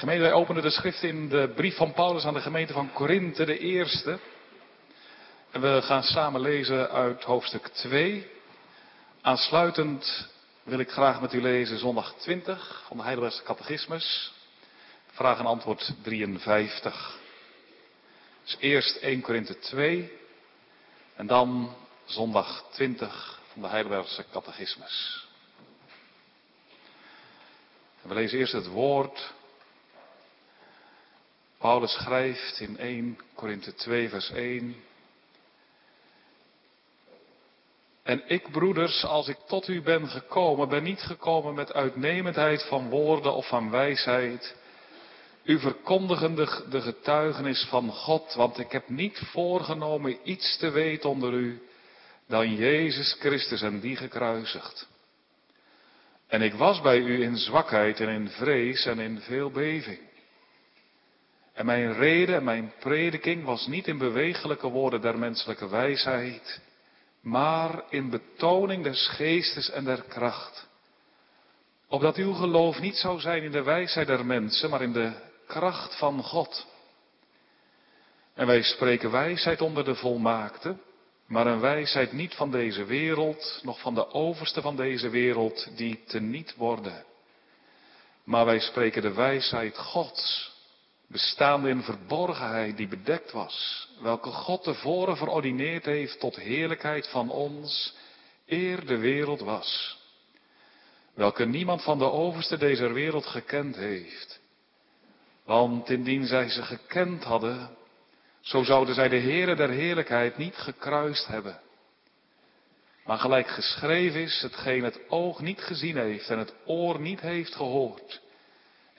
Gemeente, wij openen de schrift in de brief van Paulus aan de gemeente van Korinthe, de eerste. En we gaan samen lezen uit hoofdstuk 2. Aansluitend wil ik graag met u lezen zondag 20 van de Heidelbergse Catechismus. Vraag en antwoord 53. Dus eerst 1 Korinthe 2 en dan zondag 20 van de Heidelbergse Catechismus. we lezen eerst het woord Paulus schrijft in 1 Korinthe 2 vers 1. En ik, broeders, als ik tot u ben gekomen, ben niet gekomen met uitnemendheid van woorden of van wijsheid. U verkondigen de, de getuigenis van God, want ik heb niet voorgenomen iets te weten onder u dan Jezus Christus en die gekruisigd. En ik was bij u in zwakheid en in vrees en in veel beving. En mijn reden en mijn prediking was niet in bewegelijke woorden der menselijke wijsheid, maar in betoning des geestes en der kracht. Opdat uw geloof niet zou zijn in de wijsheid der mensen, maar in de kracht van God. En wij spreken wijsheid onder de volmaakte, maar een wijsheid niet van deze wereld, noch van de overste van deze wereld, die teniet worden. Maar wij spreken de wijsheid Gods, bestaande in verborgenheid die bedekt was, welke God tevoren verordineerd heeft tot heerlijkheid van ons, eer de wereld was, welke niemand van de overste deze wereld gekend heeft. Want indien zij ze gekend hadden, zo zouden zij de Heere der heerlijkheid niet gekruist hebben. Maar gelijk geschreven is, hetgeen het oog niet gezien heeft en het oor niet heeft gehoord,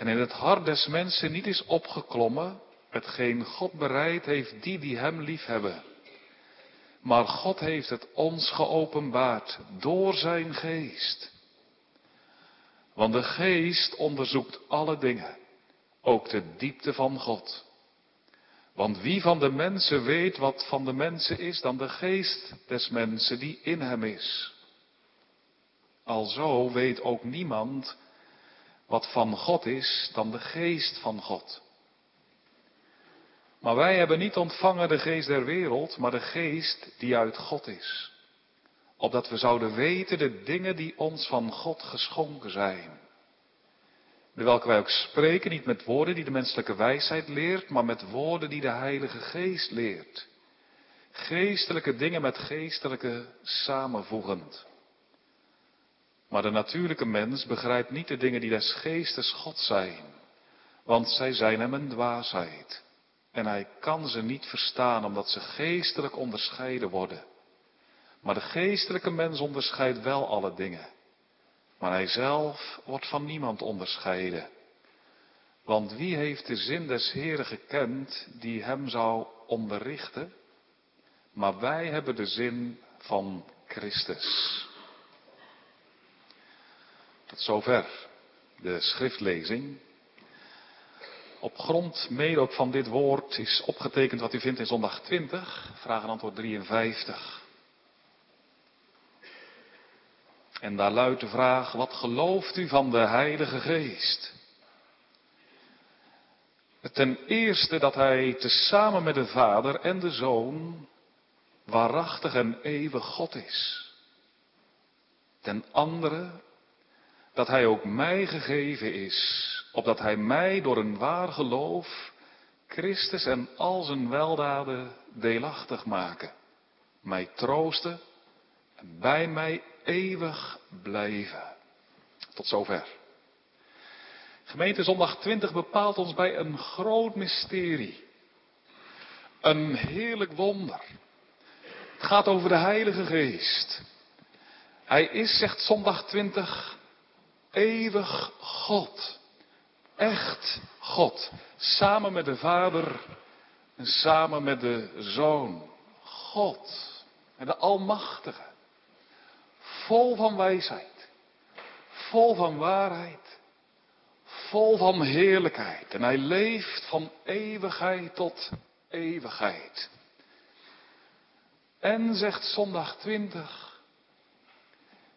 en in het hart des mensen niet is opgeklommen, hetgeen God bereid heeft die die hem lief hebben. Maar God heeft het ons geopenbaard door zijn geest. Want de geest onderzoekt alle dingen, ook de diepte van God. Want wie van de mensen weet wat van de mensen is dan de geest des mensen die in hem is? Alzo weet ook niemand wat van God is dan de geest van God. Maar wij hebben niet ontvangen de geest der wereld, maar de geest die uit God is. Opdat we zouden weten de dingen die ons van God geschonken zijn. De welke wij ook spreken, niet met woorden die de menselijke wijsheid leert, maar met woorden die de Heilige Geest leert. Geestelijke dingen met geestelijke samenvoegend. Maar de natuurlijke mens begrijpt niet de dingen die des geestes God zijn, want zij zijn hem een dwaasheid. En hij kan ze niet verstaan omdat ze geestelijk onderscheiden worden. Maar de geestelijke mens onderscheidt wel alle dingen. Maar hij zelf wordt van niemand onderscheiden. Want wie heeft de zin des Heren gekend die hem zou onderrichten? Maar wij hebben de zin van Christus. Tot zover de schriftlezing. Op grond mede van dit woord is opgetekend wat u vindt in zondag 20, vraag en antwoord 53. En daar luidt de vraag, wat gelooft u van de Heilige Geest? Ten eerste dat Hij tezamen met de Vader en de Zoon waarachtig en eeuwig God is. Ten andere dat Hij ook mij gegeven is, opdat Hij mij door een waar geloof Christus en al zijn weldaden deelachtig maken, mij troosten en bij mij eeuwig blijven. Tot zover. Gemeente Zondag 20 bepaalt ons bij een groot mysterie. Een heerlijk wonder. Het gaat over de Heilige Geest. Hij is, zegt Zondag 20, eeuwig God. Echt God. Samen met de Vader en samen met de Zoon. God. En de Almachtige. Vol van wijsheid. Vol van waarheid. Vol van heerlijkheid. En hij leeft van eeuwigheid tot eeuwigheid. En zegt zondag 20.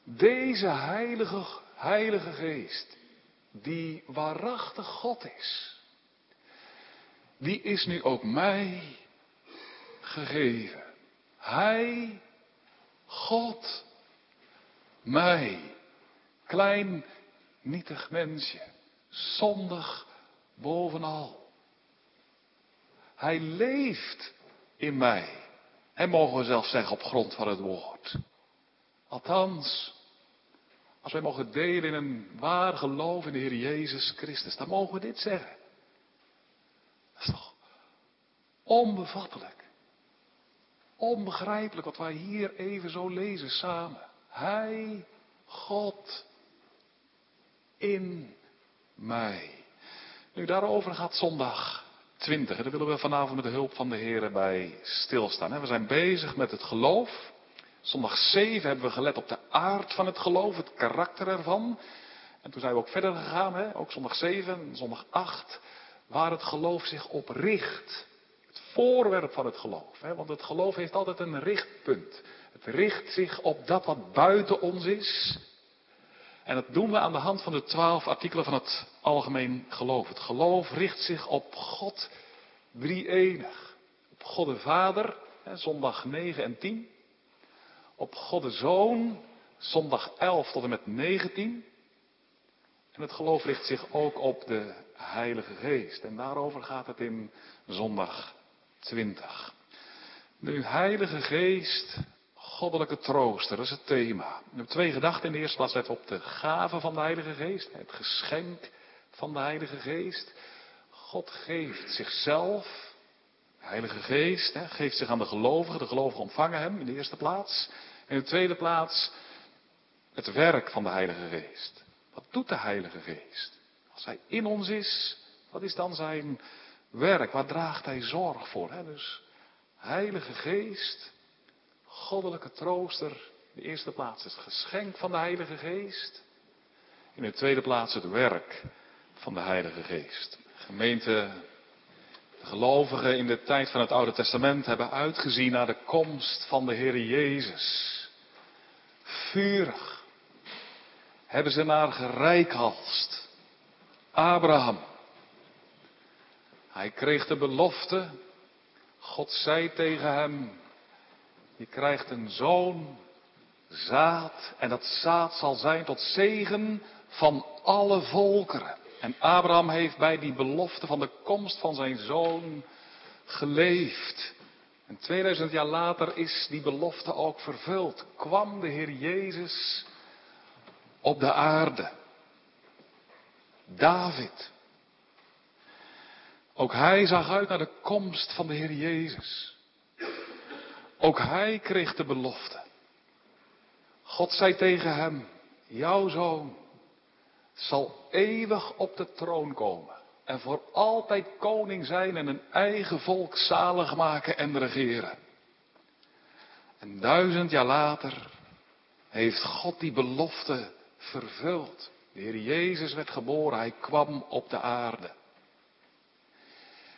Deze heilige Heilige Geest, die waarachtig God is. die is nu ook mij gegeven. Hij, God, mij, klein, nietig mensje, zondig bovenal. Hij leeft in mij. En mogen we zelfs zeggen op grond van het woord. Althans, als wij mogen delen in een waar geloof in de Heer Jezus Christus, dan mogen we dit zeggen. Dat is toch onbevattelijk. Onbegrijpelijk wat wij hier even zo lezen samen. Hij, God, in mij. Nu, daarover gaat zondag 20. Daar willen we vanavond met de hulp van de Heer bij stilstaan. We zijn bezig met het geloof. Zondag 7 hebben we gelet op de aard van het geloof, het karakter ervan. En toen zijn we ook verder gegaan, hè? ook zondag 7, zondag 8, waar het geloof zich op richt. Het voorwerp van het geloof. Hè? Want het geloof heeft altijd een richtpunt. Het richt zich op dat wat buiten ons is. En dat doen we aan de hand van de twaalf artikelen van het algemeen geloof. Het geloof richt zich op God drie-enig. Op God de Vader, zondag 9 en 10. Op God de Zoon, zondag 11 tot en met 19. En het geloof richt zich ook op de Heilige Geest. En daarover gaat het in zondag 20. Nu, Heilige Geest, goddelijke trooster, dat is het thema. We hebben twee gedachten. In de eerste plaats op de gave van de Heilige Geest, het geschenk van de Heilige Geest. God geeft zichzelf, de Heilige Geest, hè, geeft zich aan de gelovigen. De gelovigen ontvangen hem in de eerste plaats. En in de tweede plaats het werk van de Heilige Geest. Wat doet de Heilige Geest? Als hij in ons is, wat is dan zijn werk? Waar draagt hij zorg voor? Hè? Dus Heilige Geest, goddelijke trooster. In de eerste plaats het geschenk van de Heilige Geest. In de tweede plaats het werk van de Heilige Geest. Gemeente, de gelovigen in de tijd van het Oude Testament hebben uitgezien naar de komst van de Heer Jezus. Vurig hebben ze naar gerijkhalst. Abraham. Hij kreeg de belofte. God zei tegen hem, je krijgt een zoon, zaad, en dat zaad zal zijn tot zegen van alle volkeren. En Abraham heeft bij die belofte van de komst van zijn zoon geleefd. En 2000 jaar later is die belofte ook vervuld. Kwam de Heer Jezus op de aarde. David. Ook hij zag uit naar de komst van de Heer Jezus. Ook hij kreeg de belofte. God zei tegen hem, jouw zoon zal eeuwig op de troon komen. En voor altijd koning zijn en een eigen volk zalig maken en regeren. En duizend jaar later heeft God die belofte vervuld. De Heer Jezus werd geboren, hij kwam op de aarde.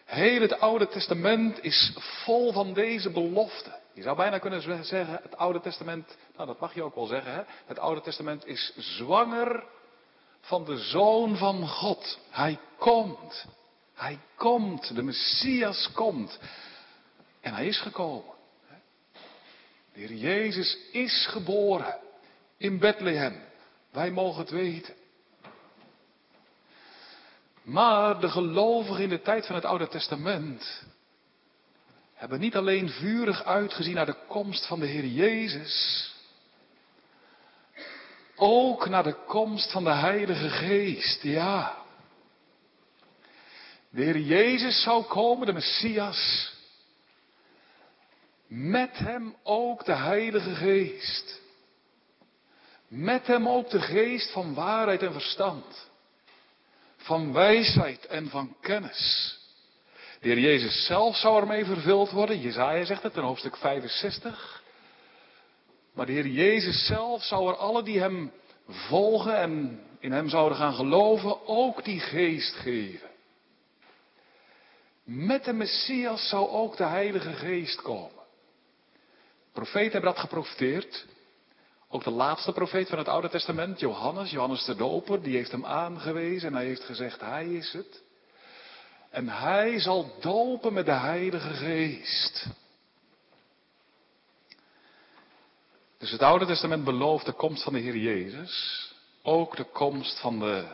Heel het Oude Testament is vol van deze belofte. Je zou bijna kunnen zeggen, het Oude Testament, nou dat mag je ook wel zeggen, hè? het Oude Testament is zwanger van de Zoon van God. Hij komt. Hij komt. De Messias komt. En hij is gekomen. De Heer Jezus is geboren in Bethlehem. Wij mogen het weten. Maar de gelovigen in de tijd van het Oude Testament hebben niet alleen vurig uitgezien naar de komst van de Heer Jezus, ook naar de komst van de Heilige Geest, ja. De Heer Jezus zou komen, de Messias. Met hem ook de Heilige Geest. Met hem ook de geest van waarheid en verstand. Van wijsheid en van kennis. De Heer Jezus zelf zou ermee vervuld worden. Jezaja zegt het in hoofdstuk 65. Maar de Heer Jezus zelf zou er alle die hem volgen en in hem zouden gaan geloven, ook die geest geven. Met de Messias zou ook de Heilige Geest komen. Profeten hebben dat geprofiteerd. Ook de laatste profeet van het Oude Testament, Johannes, Johannes de Doper, die heeft hem aangewezen en hij heeft gezegd, hij is het. En hij zal dopen met de Heilige Geest. Dus het Oude Testament belooft de komst van de Heer Jezus. Ook de komst van de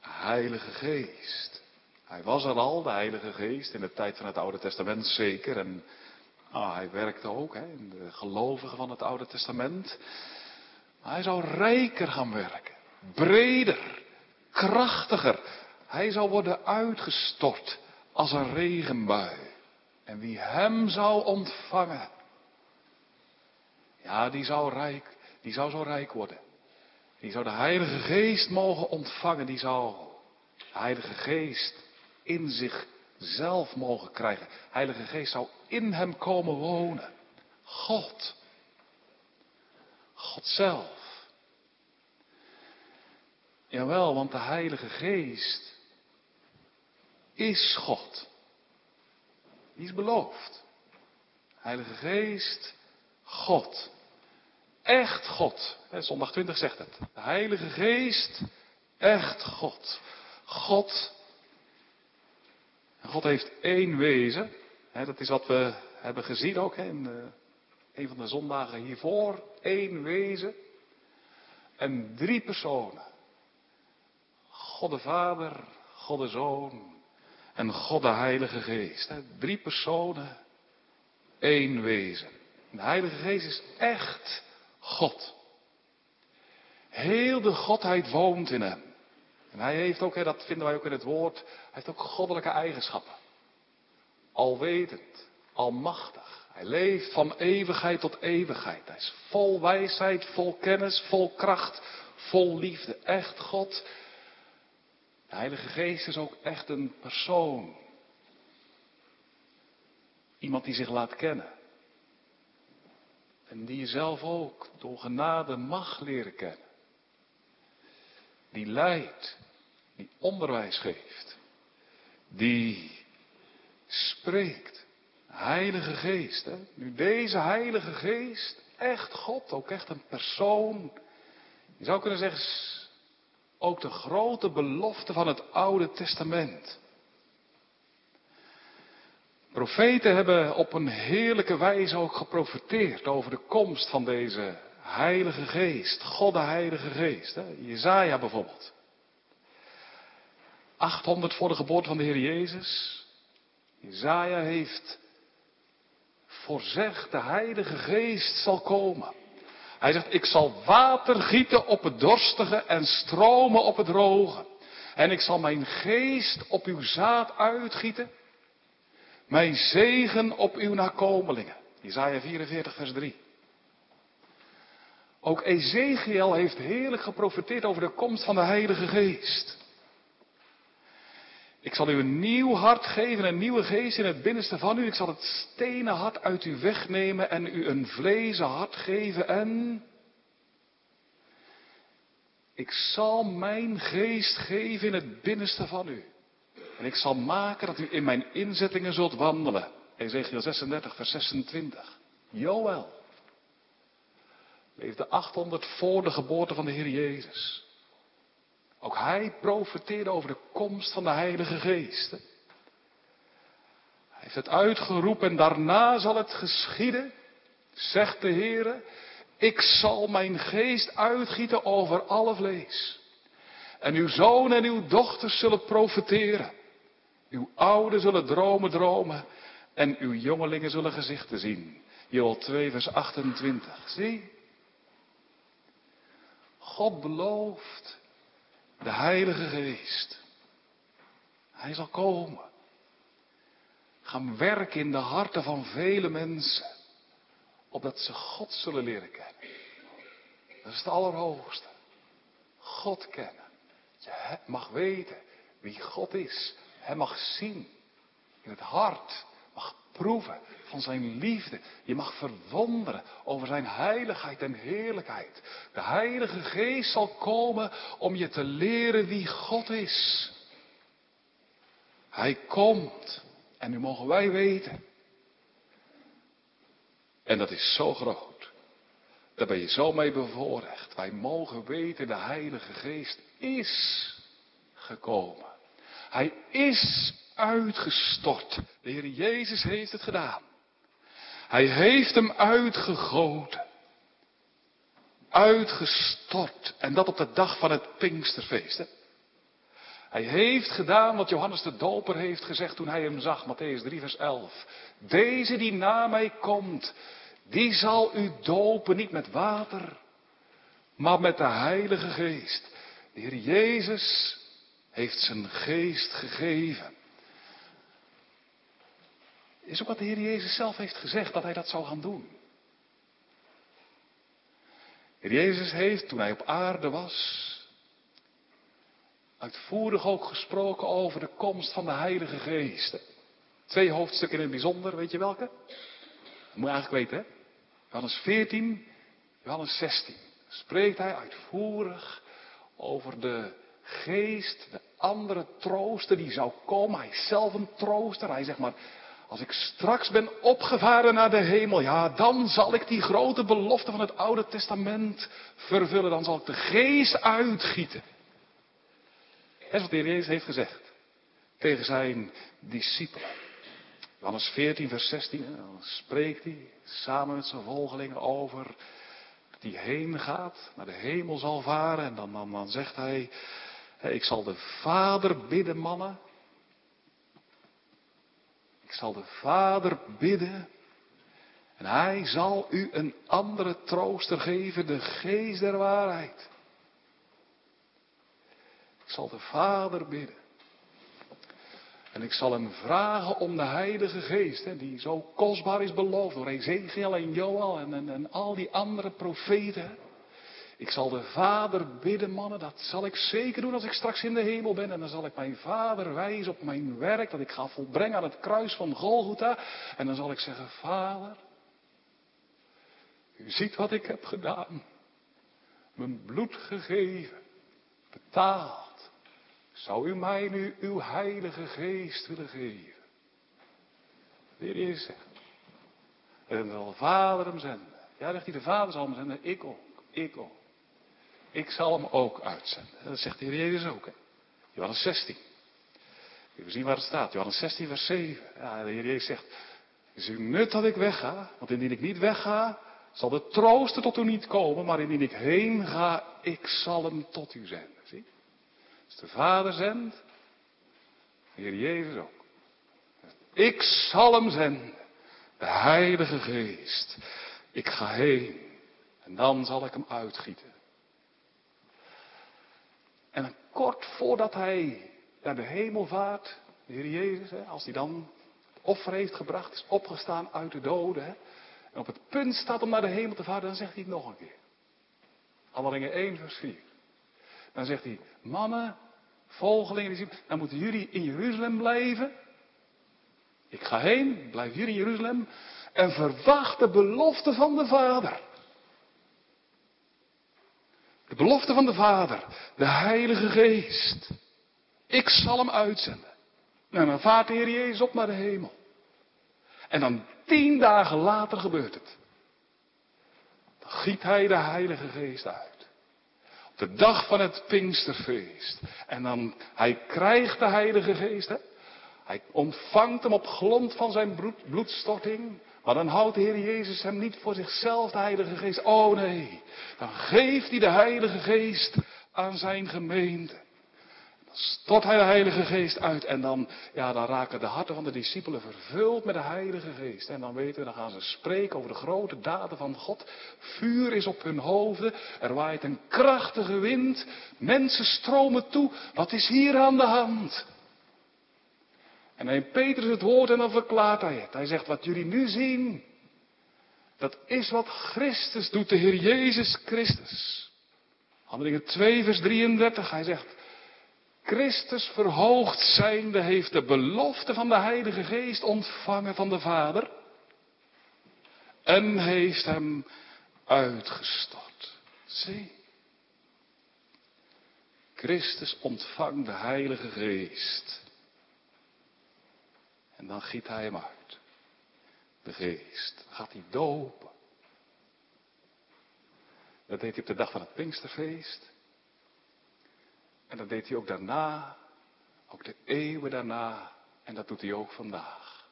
Heilige Geest. Hij was er al, de Heilige Geest, in de tijd van het Oude Testament zeker. En ah, hij werkte ook hè, in de gelovigen van het Oude Testament. Maar hij zou rijker gaan werken. Breder. Krachtiger. Hij zou worden uitgestort als een regenbui. En wie hem zou ontvangen, ja, die zou rijk, die zou zo rijk worden. Die zou de Heilige Geest mogen ontvangen. Die zou de Heilige Geest in zichzelf mogen krijgen. De Heilige Geest zou in hem komen wonen. God. God zelf. Jawel, want de Heilige Geest is God. Die is beloofd. Heilige Geest, God. Echt God. Zondag 20 zegt het. De Heilige Geest, echt God. God. God heeft één wezen. Dat is wat we hebben gezien ook in een van de zondagen hiervoor. Eén wezen. En drie personen. God de Vader, God de Zoon en God de Heilige Geest. Drie personen, één wezen. De Heilige Geest is echt God. Heel de Godheid woont in hem. En hij heeft ook, dat vinden wij ook in het woord, hij heeft ook goddelijke eigenschappen. Alwetend, almachtig. Hij leeft van eeuwigheid tot eeuwigheid. Hij is vol wijsheid, vol kennis, vol kracht, vol liefde. Echt God. De Heilige Geest is ook echt een persoon. Iemand die zich laat kennen. En die je zelf ook door genade mag leren kennen. Die leidt, die onderwijs geeft, die spreekt. Heilige Geest. Hè? Nu deze Heilige Geest, echt God, ook echt een persoon. Je zou kunnen zeggen, ook de grote belofte van het Oude Testament. Profeten hebben op een heerlijke wijze ook geprofeteerd over de komst van deze Heilige Geest, God de Heilige Geest. Jezaja bijvoorbeeld. 800 voor de geboorte van de Heer Jezus. Jezaja heeft voorzegd, de Heilige Geest zal komen. Hij zegt, ik zal water gieten op het dorstige en stromen op het droge. En ik zal mijn geest op uw zaad uitgieten mijn zegen op uw nakomelingen. Isaiah 44, vers 3. Ook Ezekiel heeft heerlijk geprofiteerd over de komst van de Heilige Geest. Ik zal u een nieuw hart geven, een nieuwe geest in het binnenste van u. Ik zal het stenen hart uit u wegnemen en u een vlezen hart geven en ik zal mijn geest geven in het binnenste van u. En ik zal maken dat u in mijn inzettingen zult wandelen. Ezekiel 36, vers 26. Joël. Leefde 800 voor de geboorte van de Heer Jezus. Ook hij profeteerde over de komst van de Heilige Geest. Hij heeft het uitgeroepen en daarna zal het geschieden, zegt de Heer. Ik zal mijn geest uitgieten over alle vlees. En uw zoon en uw dochters zullen profeteren. Uw ouden zullen dromen dromen en uw jongelingen zullen gezichten zien. Joel 2 vers 28. Zie. God belooft de Heilige Geest. Hij zal komen. Gaan werken in de harten van vele mensen. Opdat ze God zullen leren kennen. Dat is het allerhoogste. God kennen. Je mag weten wie God is. Hij mag zien in het hart, mag proeven van zijn liefde. Je mag verwonderen over zijn heiligheid en heerlijkheid. De Heilige Geest zal komen om je te leren wie God is. Hij komt en nu mogen wij weten. En dat is zo groot. Daar ben je zo mee bevoorrecht. Wij mogen weten, de Heilige Geest is gekomen. Hij is uitgestort. De Heer Jezus heeft het gedaan. Hij heeft hem uitgegoten. Uitgestort. En dat op de dag van het Pinksterfeest. Hij heeft gedaan wat Johannes de Doper heeft gezegd toen hij hem zag, Matthäus 3, vers 11. Deze die na mij komt, die zal u dopen niet met water, maar met de Heilige Geest. De Heer Jezus heeft zijn geest gegeven. Is ook wat de Heer Jezus zelf heeft gezegd, dat hij dat zou gaan doen. Heer Jezus heeft, toen hij op aarde was, uitvoerig ook gesproken over de komst van de Heilige Geest. Twee hoofdstukken in het bijzonder, weet je welke? Dat moet je eigenlijk weten, hè? Johannes 14, Johannes 16. Spreekt hij uitvoerig over de geest, de andere trooster die zou komen. Hij is zelf een trooster. Hij zegt maar, als ik straks ben opgevaren naar de hemel, ja, dan zal ik die grote belofte van het Oude Testament vervullen. Dan zal ik de geest uitgieten. Dat is wat de Heer Jezus heeft gezegd tegen zijn discipelen. Johannes 14, vers 16, dan spreekt hij samen met zijn volgelingen over die heen gaat, naar de hemel zal varen. En dan, dan, dan zegt hij, ik zal de Vader bidden, mannen. Ik zal de Vader bidden. En hij zal u een andere trooster geven, de geest der waarheid. Ik zal de Vader bidden. En ik zal hem vragen om de Heilige Geest, hè, die zo kostbaar is beloofd door Ezekiel en Joel en, en, en al die andere profeten. Ik zal de Vader bidden, mannen, dat zal ik zeker doen als ik straks in de hemel ben. En dan zal ik mijn Vader wijzen op mijn werk dat ik ga volbrengen aan het kruis van Golgotha. En dan zal ik zeggen, Vader, u ziet wat ik heb gedaan. Mijn bloed gegeven, betaald. Zou u mij nu uw heilige geest willen geven? De Heer Jezus zegt. En dan zal de Vader hem zenden. Ja, zegt hij, de Vader zal hem zenden. Ik ook. Ik ook. Ik zal hem ook uitzenden. Dat zegt de Heer Jezus ook. Hè? Johannes 16. Even zien waar het staat. Johannes 16, vers 7. Ja, de Heer Jezus zegt. Is u nut dat ik wegga? Want indien ik niet wegga, zal de trooster tot u niet komen. Maar indien ik heen ga, ik zal hem tot u zenden. Zie? Als de Vader zendt, de Heer Jezus ook. Ik zal hem zenden. De Heilige Geest. Ik ga heen. En dan zal ik hem uitgieten. En kort voordat hij naar de hemel vaart, de Heer Jezus, hè, als hij dan het offer heeft gebracht, is opgestaan uit de doden, en op het punt staat om naar de hemel te varen, dan zegt hij het nog een keer. Handelingen 1, vers 4. Dan zegt hij, mannen, volgelingen, dan moeten jullie in Jeruzalem blijven. Ik ga heen, blijf hier in Jeruzalem en verwacht de belofte van de Vader. De belofte van de Vader, de Heilige Geest. Ik zal hem uitzenden. En dan vaart de Heer Jezus op naar de hemel. En dan tien dagen later gebeurt het. Dan giet hij de Heilige Geest uit. Op de dag van het Pinksterfeest. En dan, hij krijgt de Heilige Geest. Hè? Hij ontvangt hem op grond van zijn bloedstorting. Maar dan houdt de Heer Jezus hem niet voor zichzelf, de Heilige Geest. Oh nee, dan geeft hij de Heilige Geest aan zijn gemeente. Dan stort hij de Heilige Geest uit en dan, ja, dan raken de harten van de discipelen vervuld met de Heilige Geest. En dan weten we, dan gaan ze spreken over de grote daden van God. Vuur is op hun hoofden, er waait een krachtige wind, mensen stromen toe. Wat is hier aan de hand? En hij Petrus het woord en dan verklaart hij het. Hij zegt, wat jullie nu zien, dat is wat Christus doet, de Heer Jezus Christus. Handelingen 2, vers 33, hij zegt, Christus verhoogd zijnde heeft de belofte van de Heilige Geest ontvangen van de Vader en heeft hem uitgestort. Zie. Christus ontvangt de Heilige Geest. En dan giet hij hem uit. De geest. gaat hij dopen. Dat deed hij op de dag van het Pinksterfeest. En dat deed hij ook daarna. Ook de eeuwen daarna. En dat doet hij ook vandaag.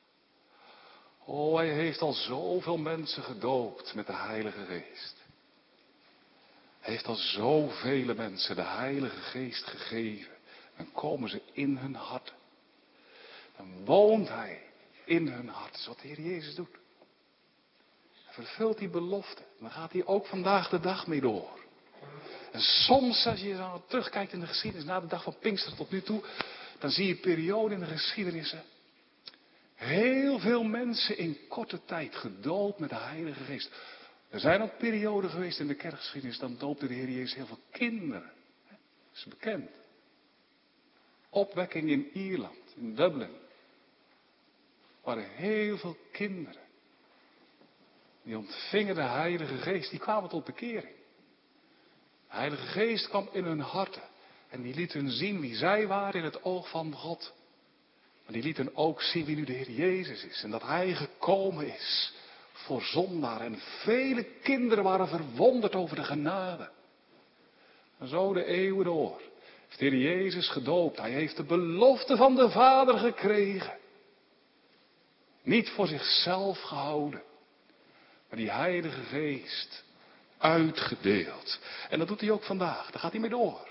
Oh, hij heeft al zoveel mensen gedoopt met de Heilige Geest. Hij heeft al zoveel mensen de Heilige Geest gegeven. Dan komen ze in hun hart. Dan woont hij in hun hart. Dat is wat de Heer Jezus doet. Hij vervult die belofte. Dan gaat hij ook vandaag de dag mee door. En soms, als je dan terugkijkt in de geschiedenis, na de dag van Pinkster tot nu toe, dan zie je perioden in de geschiedenissen. Heel veel mensen in korte tijd gedoopt met de Heilige Geest. Er zijn ook perioden geweest in de kerkgeschiedenis, dan doopte de Heer Jezus heel veel kinderen. Dat is bekend. Opwekking in Ierland, in Dublin. Waren heel veel kinderen. Die ontvingen de Heilige Geest, die kwamen tot bekering. De Heilige Geest kwam in hun harten. En die liet hun zien wie zij waren in het oog van God. Maar die liet hen ook zien wie nu de Heer Jezus is. En dat Hij gekomen is voor zondaar. En vele kinderen waren verwonderd over de genade. En zo de eeuwen door. Heeft de Heer Jezus gedoopt. Hij heeft de belofte van de Vader gekregen. Niet voor zichzelf gehouden. Maar die Heilige Geest uitgedeeld. En dat doet hij ook vandaag. Daar gaat hij mee door.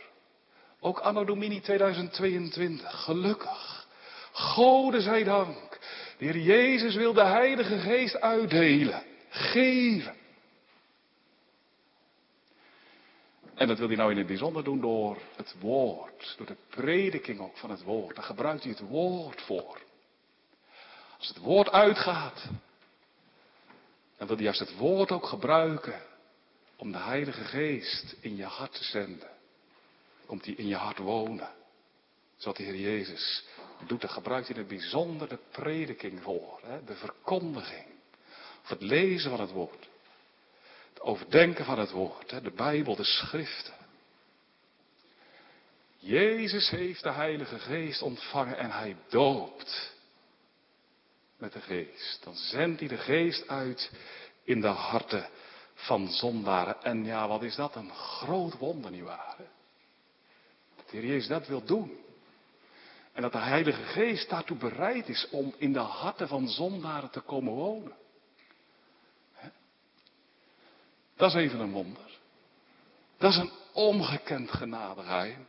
Ook anno domini 2022. Gelukkig. Gode zij dank. De Heer Jezus wil de Heilige Geest uitdelen. Geven. En dat wil hij nou in het bijzonder doen door het woord. Door de prediking ook van het woord. Daar gebruikt hij het woord voor. Als het woord uitgaat, dan wil hij juist het woord ook gebruiken om de Heilige Geest in je hart te zenden. Komt hij in je hart wonen. Zoals de Heer Jezus doet, daar gebruikt hij in het bijzonder de prediking voor. Hè? De verkondiging. Of het lezen van het woord. Het overdenken van het woord. Hè? De Bijbel, de schriften. Jezus heeft de Heilige Geest ontvangen en hij doopt met de Geest. Dan zendt hij de Geest uit in de harten van zondaren. En ja, wat is dat? Een groot wonder, nietwaar? Dat de Heer Jezus dat wil doen. En dat de Heilige Geest daartoe bereid is om in de harten van zondaren te komen wonen. Dat is even een wonder. Dat is een ongekend genadegeheim.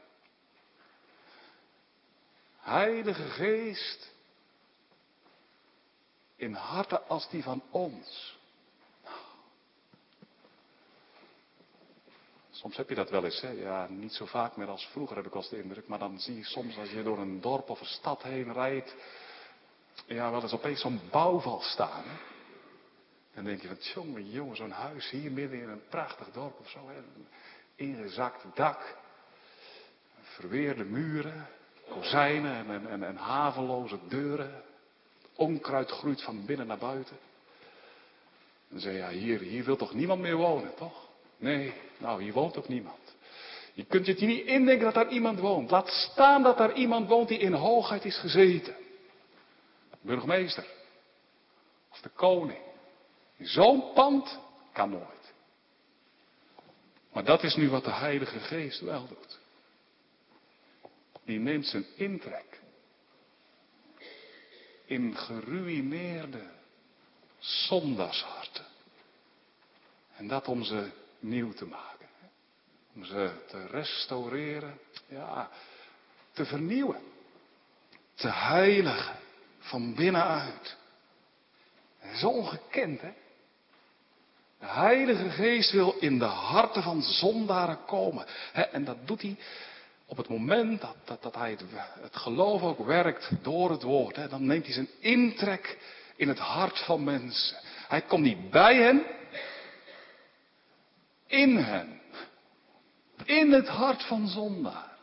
Heilige Geest in harten als die van ons. Soms heb je dat wel eens, hè? ja, niet zo vaak meer als vroeger heb ik als de indruk, maar dan zie je soms als je door een dorp of een stad heen rijdt, ja, wel eens opeens zo'n bouwval staan. Dan denk je van, jongen, jongen, zo'n huis hier midden in een prachtig dorp of zo, hè? een ingezakt dak, verweerde muren, kozijnen en, en, en, en haveloze deuren, onkruid groeit van binnen naar buiten. En dan zei ja, hier, hier wil toch niemand meer wonen, toch? Nee, nou, hier woont ook niemand. Je kunt je niet indenken dat daar iemand woont. Laat staan dat daar iemand woont die in hoogheid is gezeten. Burgemeester. Of de koning. Zo'n pand kan nooit. Maar dat is nu wat de Heilige Geest wel doet. Die neemt zijn intrek in geruineerde zondaarsharten. En dat om ze nieuw te maken. Om ze te restaureren, ja, te vernieuwen. Te heiligen van binnenuit. Dat is ongekend, hè? De Heilige Geest wil in de harten van zondaren komen. En dat doet hij op het moment dat, dat, dat hij het, het, geloof ook werkt door het woord. Hè? Dan neemt hij zijn intrek in het hart van mensen. Hij komt niet bij hen, in hen. In het hart van zondaar.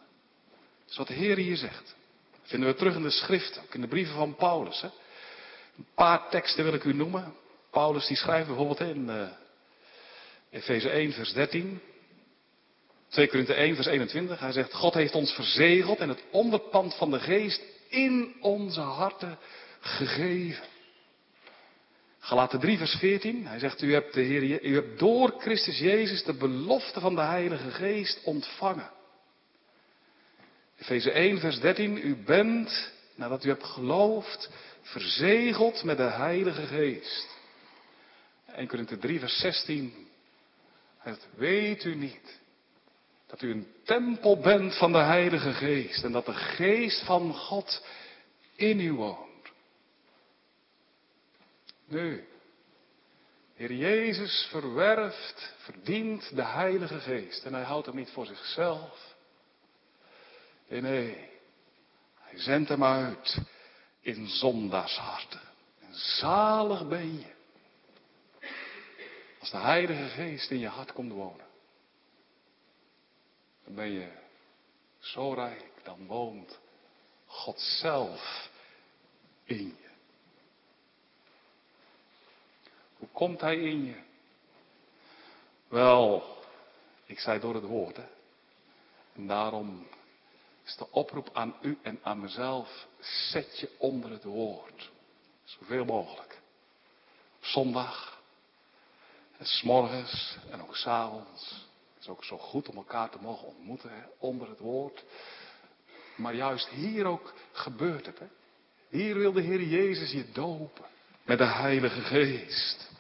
Dat is wat de Heer hier zegt. Dat vinden we terug in de schrift, ook in de brieven van Paulus. Hè. Een paar teksten wil ik u noemen. Paulus die schrijft bijvoorbeeld in uh, Efeze 1 vers 13. 2 Korinthe 1 vers 21. Hij zegt, God heeft ons verzegeld en het onderpand van de geest in onze harten gegeven. Galaten 3 vers 14. Hij zegt, u hebt, de Heer, u hebt door Christus Jezus de belofte van de Heilige Geest ontvangen. Efeze 1 vers 13. U bent nadat u hebt geloofd, verzegeld met de Heilige Geest. 1 Korinther 3, vers 16. Het weet u niet dat u een tempel bent van de Heilige Geest en dat de Geest van God in u woont. Nu, Heer Jezus verwerft, verdient de Heilige Geest en hij houdt hem niet voor zichzelf. Nee, nee, hij zendt hem uit in zondaarsharten. En zalig ben je als de Heilige Geest in je hart komt wonen. Dan ben je zo rijk, dan woont God zelf in je. Hoe komt Hij in je? Wel, ik zei door het woord. Hè? En daarom is de oproep aan u en aan mezelf, zet je onder het woord. Zoveel mogelijk. Op zondag, en s'morgens en ook s'avonds. Is ook zo goed om elkaar te mogen ontmoeten onder het woord. Maar juist hier ook gebeurt het. Hè? Hier wil de Heer Jezus je dopen met de Heilige Geest.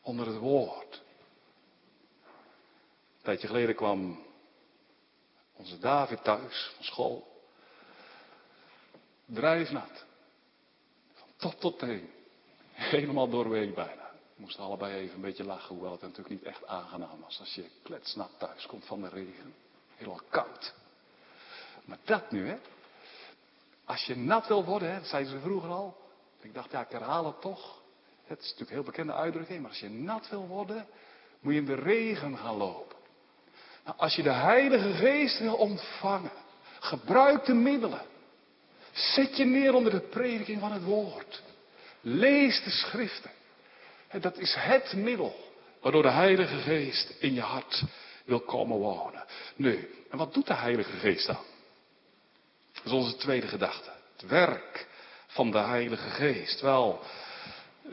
Onder het woord. Een tijdje geleden kwam onze David thuis van school. Drijfnat. Van top tot teen. Helemaal doorweek bijna. Moesten allebei even een beetje lachen, hoewel het natuurlijk niet echt aangenaam was als je kletsnat thuis komt van de regen. Helemaal koud. Maar dat nu, hè. Als je nat wil worden, dat zeiden ze vroeger al. Ik dacht, ja, ik herhaal het toch. Het is natuurlijk een heel bekende uitdrukking, maar als je nat wil worden, moet je in de regen gaan lopen. Nou, als je de Heilige Geest wil ontvangen, gebruik de middelen. Zet je neer onder de prediking van het woord. Lees de schriften. Dat is het middel waardoor de Heilige Geest in je hart wil komen wonen. Nu, en wat doet de Heilige Geest dan? Dat is onze tweede gedachte. Het werk van de Heilige Geest. Wel,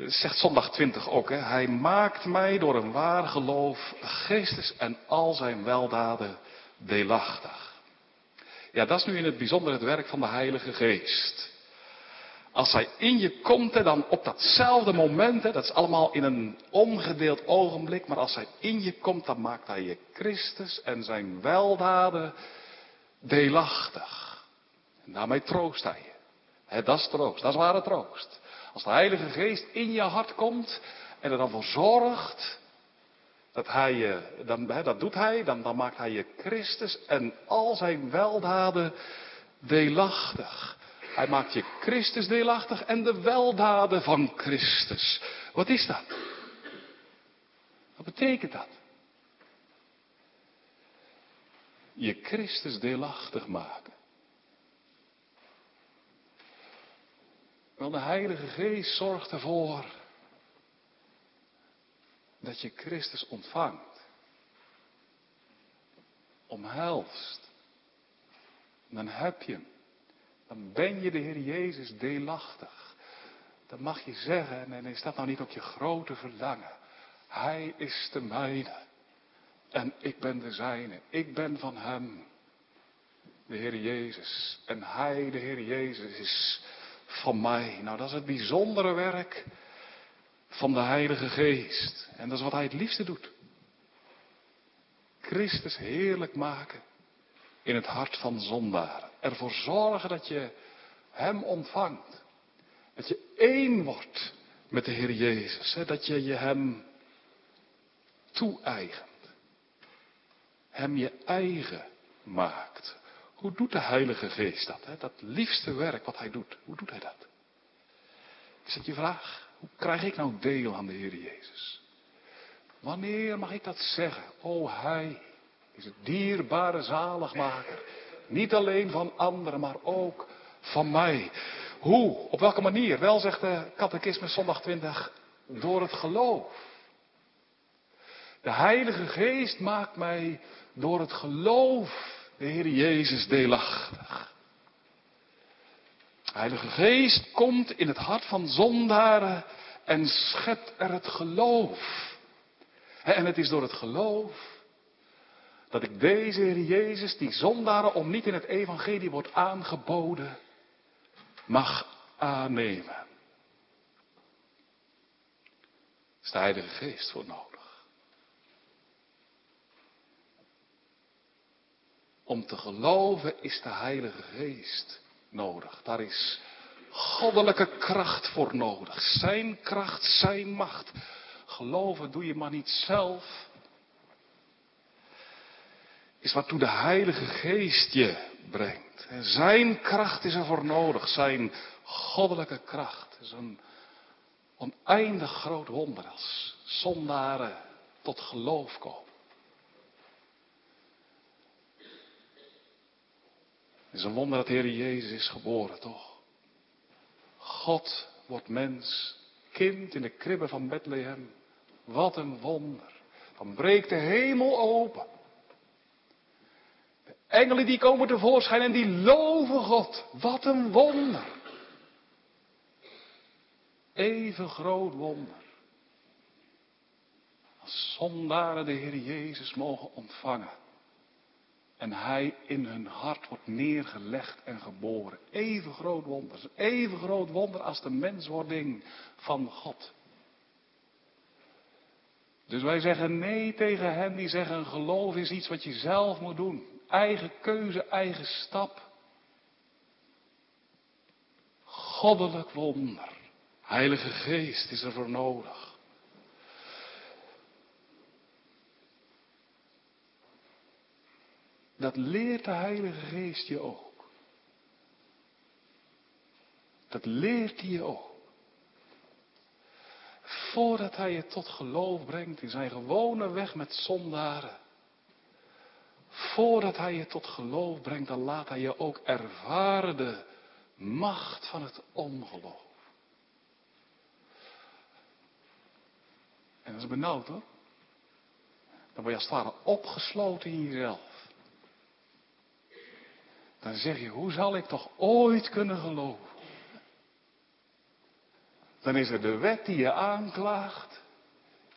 zegt zondag 20 ook, hè, hij maakt mij door een waar geloof geestes en al zijn weldaden deelachtig. Ja, dat is nu in het bijzonder het werk van de Heilige Geest. Als hij in je komt, dan op datzelfde moment, dat is allemaal in een ongedeeld ogenblik, maar als hij in je komt, dan maakt hij je Christus en zijn weldaden deelachtig. En daarmee troost hij je. Dat is troost, dat is ware troost. Als de Heilige Geest in je hart komt en er dan voor zorgt dat hij je, dan, dat doet hij, dan, dan maakt hij je Christus en al zijn weldaden deelachtig. Hij maakt je Christus deelachtig en de weldaden van Christus. Wat is dat? Wat betekent dat? Je Christus deelachtig maken. Wel, de Heilige Geest zorgt ervoor dat je Christus ontvangt, omhelst. Dan heb je hem. Dan ben je de Heer Jezus deelachtig. Dat mag je zeggen en is dat nou niet ook je grote verlangen? Hij is de mijne en ik ben de zijne. Ik ben van Hem, de Heer Jezus. En Hij, de Heer Jezus, is van mij. Nou, dat is het bijzondere werk van de Heilige Geest. En dat is wat Hij het liefste doet. Christus heerlijk maken in het hart van zondaren. Ervoor zorgen dat je Hem ontvangt. Dat je één wordt met de Heer Jezus. Hè? Dat je je Hem toe-eigent. Hem je eigen maakt. Hoe doet de Heilige Geest dat? Hè? Dat liefste werk wat Hij doet. Hoe doet Hij dat? Is dat je vraag? Hoe krijg ik nou deel aan de Heer Jezus? Wanneer mag ik dat zeggen? O Hij is het dierbare zaligmaker. Niet alleen van anderen, maar ook van mij. Hoe? Op welke manier? Wel zegt de catechismus zondag 20, door het geloof. De Heilige Geest maakt mij door het geloof de Heer Jezus deelachtig. De Heilige Geest komt in het hart van zondaren en schept er het geloof. En het is door het geloof dat ik deze Heer Jezus, die zondaren om niet in het evangelie wordt aangeboden, mag aannemen. is de Heilige Geest voor nodig. Om te geloven is de Heilige Geest nodig. Daar is goddelijke kracht voor nodig. Zijn kracht, zijn macht. Geloven doe je maar niet zelf. Is waartoe de Heilige Geest je brengt. Zijn kracht is er voor nodig. Zijn goddelijke kracht is een oneindig groot wonder als zondaren tot geloof komen. Het is een wonder dat de Heer Jezus is geboren, toch? God wordt mens, kind in de kribben van Bethlehem. Wat een wonder. Dan breekt de hemel open. Engelen die komen tevoorschijn en die loven God. Wat een wonder. Even groot wonder. Als zondaren de Heer Jezus mogen ontvangen. En Hij in hun hart wordt neergelegd en geboren. Even groot wonder. Even groot wonder als de menswording van God. Dus wij zeggen nee tegen hen die zeggen geloof is iets wat je zelf moet doen. Eigen keuze, eigen stap. Goddelijk wonder. Heilige Geest is er voor nodig. Dat leert de Heilige Geest je ook. Dat leert hij je ook. Voordat hij je tot geloof brengt in zijn gewone weg met zondaren. Voordat hij je tot geloof brengt, dan laat hij je ook ervaren de macht van het ongeloof. En dat is benauwd hoor. Dan word je als het opgesloten in jezelf. Dan zeg je, hoe zal ik toch ooit kunnen geloven? Dan is er de wet die je aanklaagt,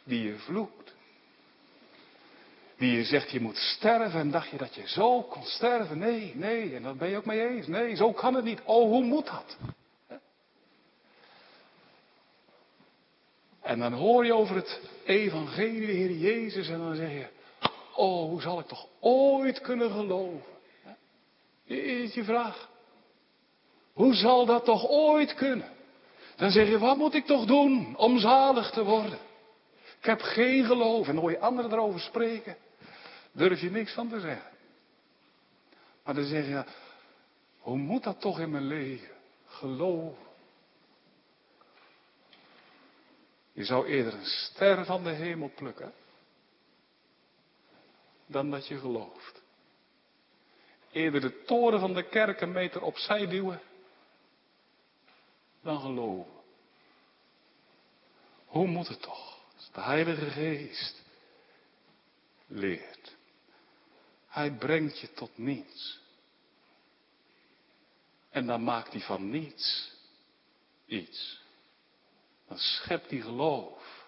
die je vloekt. Die je zegt je moet sterven en dacht je dat je zo kon sterven? Nee, nee, en dat ben je ook mee eens. Nee, zo kan het niet. Oh, hoe moet dat? En dan hoor je over het evangelie, de Heer Jezus, en dan zeg je, oh, hoe zal ik toch ooit kunnen geloven? Is je vraag. Hoe zal dat toch ooit kunnen? Dan zeg je, wat moet ik toch doen om zalig te worden? Ik heb geen geloof. En dan hoor je anderen erover spreken. Durf je niks van te zeggen. Maar dan zeg je, hoe moet dat toch in mijn leven? Geloof. Je zou eerder een ster van de hemel plukken. Dan dat je gelooft. Eerder de toren van de kerk een meter opzij duwen. Dan geloven. Hoe moet het toch? Als de Heilige Geest leert. Hij brengt je tot niets. En dan maakt hij van niets iets. Dan schept hij geloof.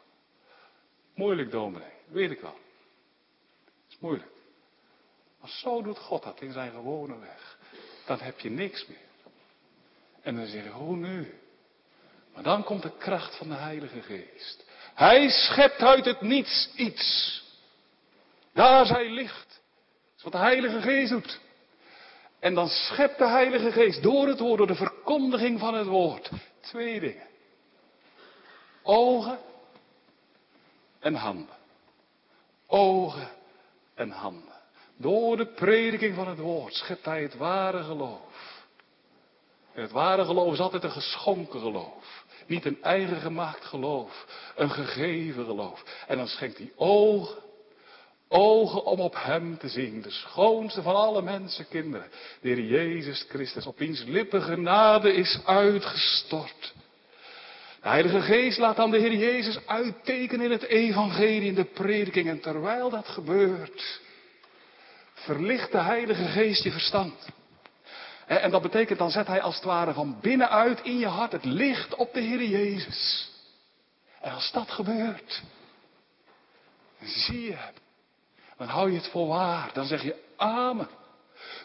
Moeilijk, dominee, weet ik wel. Het is moeilijk. Maar zo doet God dat in zijn gewone weg. Dan heb je niks meer. En dan zeg je, hoe nu? Maar dan komt de kracht van de Heilige Geest. Hij schept uit het niets iets. Daar zij licht. Wat de Heilige Geest doet. En dan schept de Heilige Geest door het woord, door de verkondiging van het woord. Twee dingen. Ogen en handen. Ogen en handen. Door de prediking van het woord schept hij het ware geloof. En het ware geloof is altijd een geschonken geloof. Niet een eigen gemaakt geloof. Een gegeven geloof. En dan schenkt hij ogen. Ogen om op hem te zien. De schoonste van alle mensenkinderen. De Heer Jezus Christus. Op wiens lippen genade is uitgestort. De Heilige Geest laat dan de Heer Jezus uittekenen in het evangelie, in de prediking. En terwijl dat gebeurt, verlicht de Heilige Geest je verstand. En dat betekent, dan zet hij als het ware van binnenuit in je hart het licht op de Heer Jezus. En als dat gebeurt, zie je, dan hou je het voor waar. Dan zeg je amen.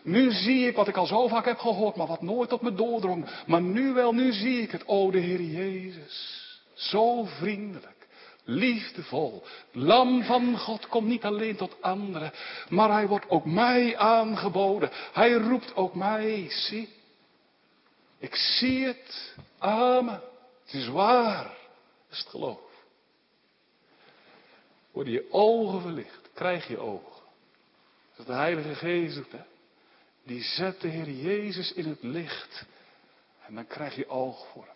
Nu zie ik wat ik al zo vaak heb gehoord, maar wat nooit op me doordrong. Maar nu wel, nu zie ik het. O, de Heer Jezus. Zo vriendelijk, liefdevol. Lam van God komt niet alleen tot anderen, maar hij wordt ook mij aangeboden. Hij roept ook mij. Zie, ik zie het. Amen. Het is waar. Dat is het geloof. Worden je ogen verlicht, krijg je ogen. Dat de Heilige Geest doet, hè? Die zet de Heer Jezus in het licht. En dan krijg je oog voor hem.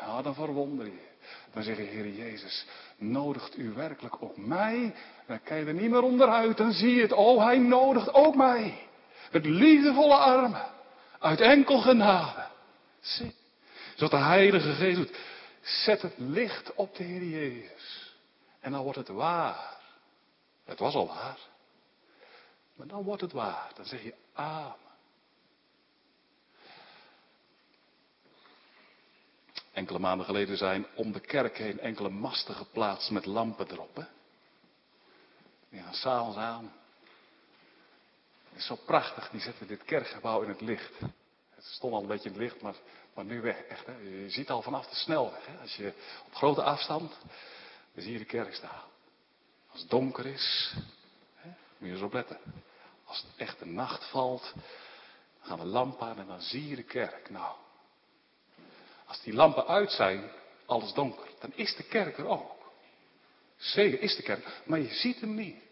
Ja, dan verwonder je. Dan zeg je, Heer Jezus, nodigt u werkelijk ook mij? Dan kan je er niet meer onderuit. Dan zie je het, oh, hij nodigt ook mij. Het liefdevolle armen. Uit enkel genade. Zie. Zodat de Heilige Geest doet. Zet het licht op de Heer Jezus. En dan wordt het waar. Het was al waar. Maar dan wordt het waar. Dan zeg je amen. Enkele maanden geleden zijn om de kerk heen enkele masten geplaatst met lampen erop. Hè? Die gaan s'avonds aan. Is zo prachtig, die zetten dit kerkgebouw in het licht. Het stond al een beetje in het licht, maar, maar nu weg. Echt, hè? Je ziet al vanaf de snelweg. Hè? Als je op grote afstand, dan zie je de kerk staan. Als het donker is, hè? moet je eens opletten. Als het echt de nacht valt, dan gaan de lampen aan en dan zie je de kerk. Nou, als die lampen uit zijn, alles donker, dan is de kerk er ook. Zeker is de kerk, maar je ziet hem niet.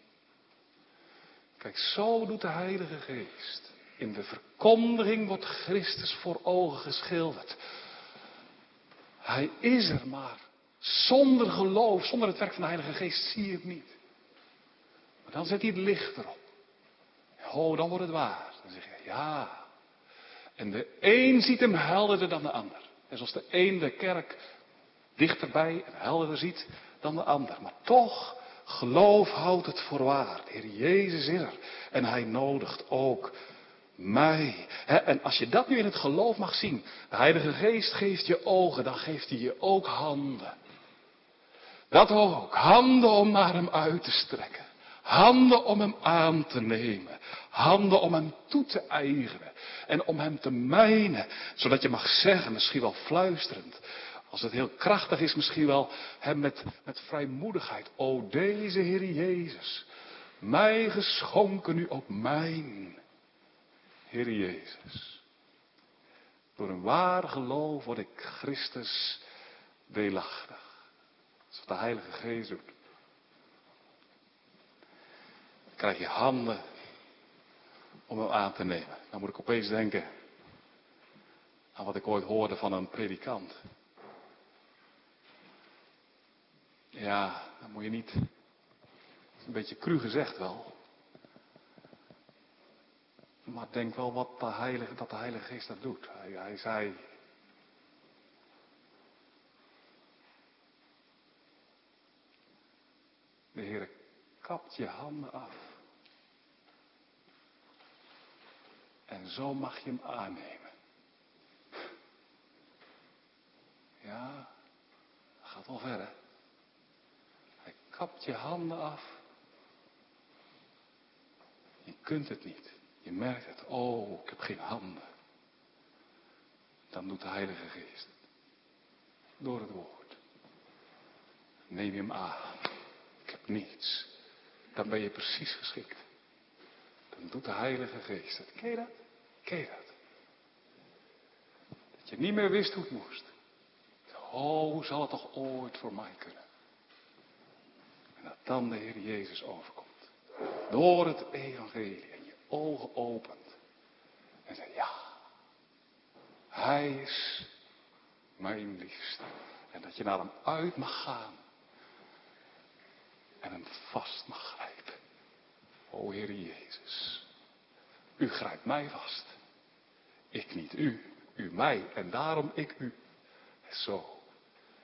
Kijk, zo doet de Heilige Geest. In de verkondiging wordt Christus voor ogen geschilderd. Hij is er, maar zonder geloof, zonder het werk van de Heilige Geest zie je het niet. Dan zet hij het licht erop. Oh, dan wordt het waar. Dan zeg je, ja. En de een ziet hem helderder dan de ander. En zoals de een de kerk dichterbij en helderder ziet dan de ander. Maar toch, geloof houdt het voor waar. De Heer Jezus is er. En hij nodigt ook mij. En als je dat nu in het geloof mag zien. De Heilige Geest geeft je ogen, dan geeft hij je ook handen. Dat ook. Handen om naar hem uit te strekken. Handen om hem aan te nemen. Handen om hem toe te eigenen. En om hem te mijnen. Zodat je mag zeggen, misschien wel fluisterend. Als het heel krachtig is, misschien wel hem met, met vrijmoedigheid. O deze Heer Jezus. Mij geschonken nu ook mijn. Heer Jezus. Door een waar geloof word ik Christus deelachtig. Dat de Heilige Geest doet. Krijg je handen om hem aan te nemen. Dan moet ik opeens denken aan wat ik ooit hoorde van een predikant. Ja, dan moet je niet. Een beetje cru gezegd wel. Maar denk wel wat de heilige, dat de Heilige Geest dat doet. Hij, hij zei. De Heer kapt je handen af. En zo mag je hem aannemen. Ja, gaat wel ver, hè? Hij kapt je handen af. Je kunt het niet. Je merkt het. Oh, ik heb geen handen. Dan doet de Heilige Geest. Door het woord. Neem je hem aan. Ik heb niets. Dan ben je precies geschikt. Dan doet de Heilige Geest het. Ken je dat? Ken je dat? Dat je niet meer wist hoe het moest. Oh, hoe zal het toch ooit voor mij kunnen? En dat dan de Heer Jezus overkomt. Door het evangelie. En je ogen opent. En zegt, ja. Hij is mijn liefste. En dat je naar hem uit mag gaan. En hem vast mag grijpen. O Heer Jezus. U grijpt mij vast. Ik niet u, u mij en daarom ik u. Zo.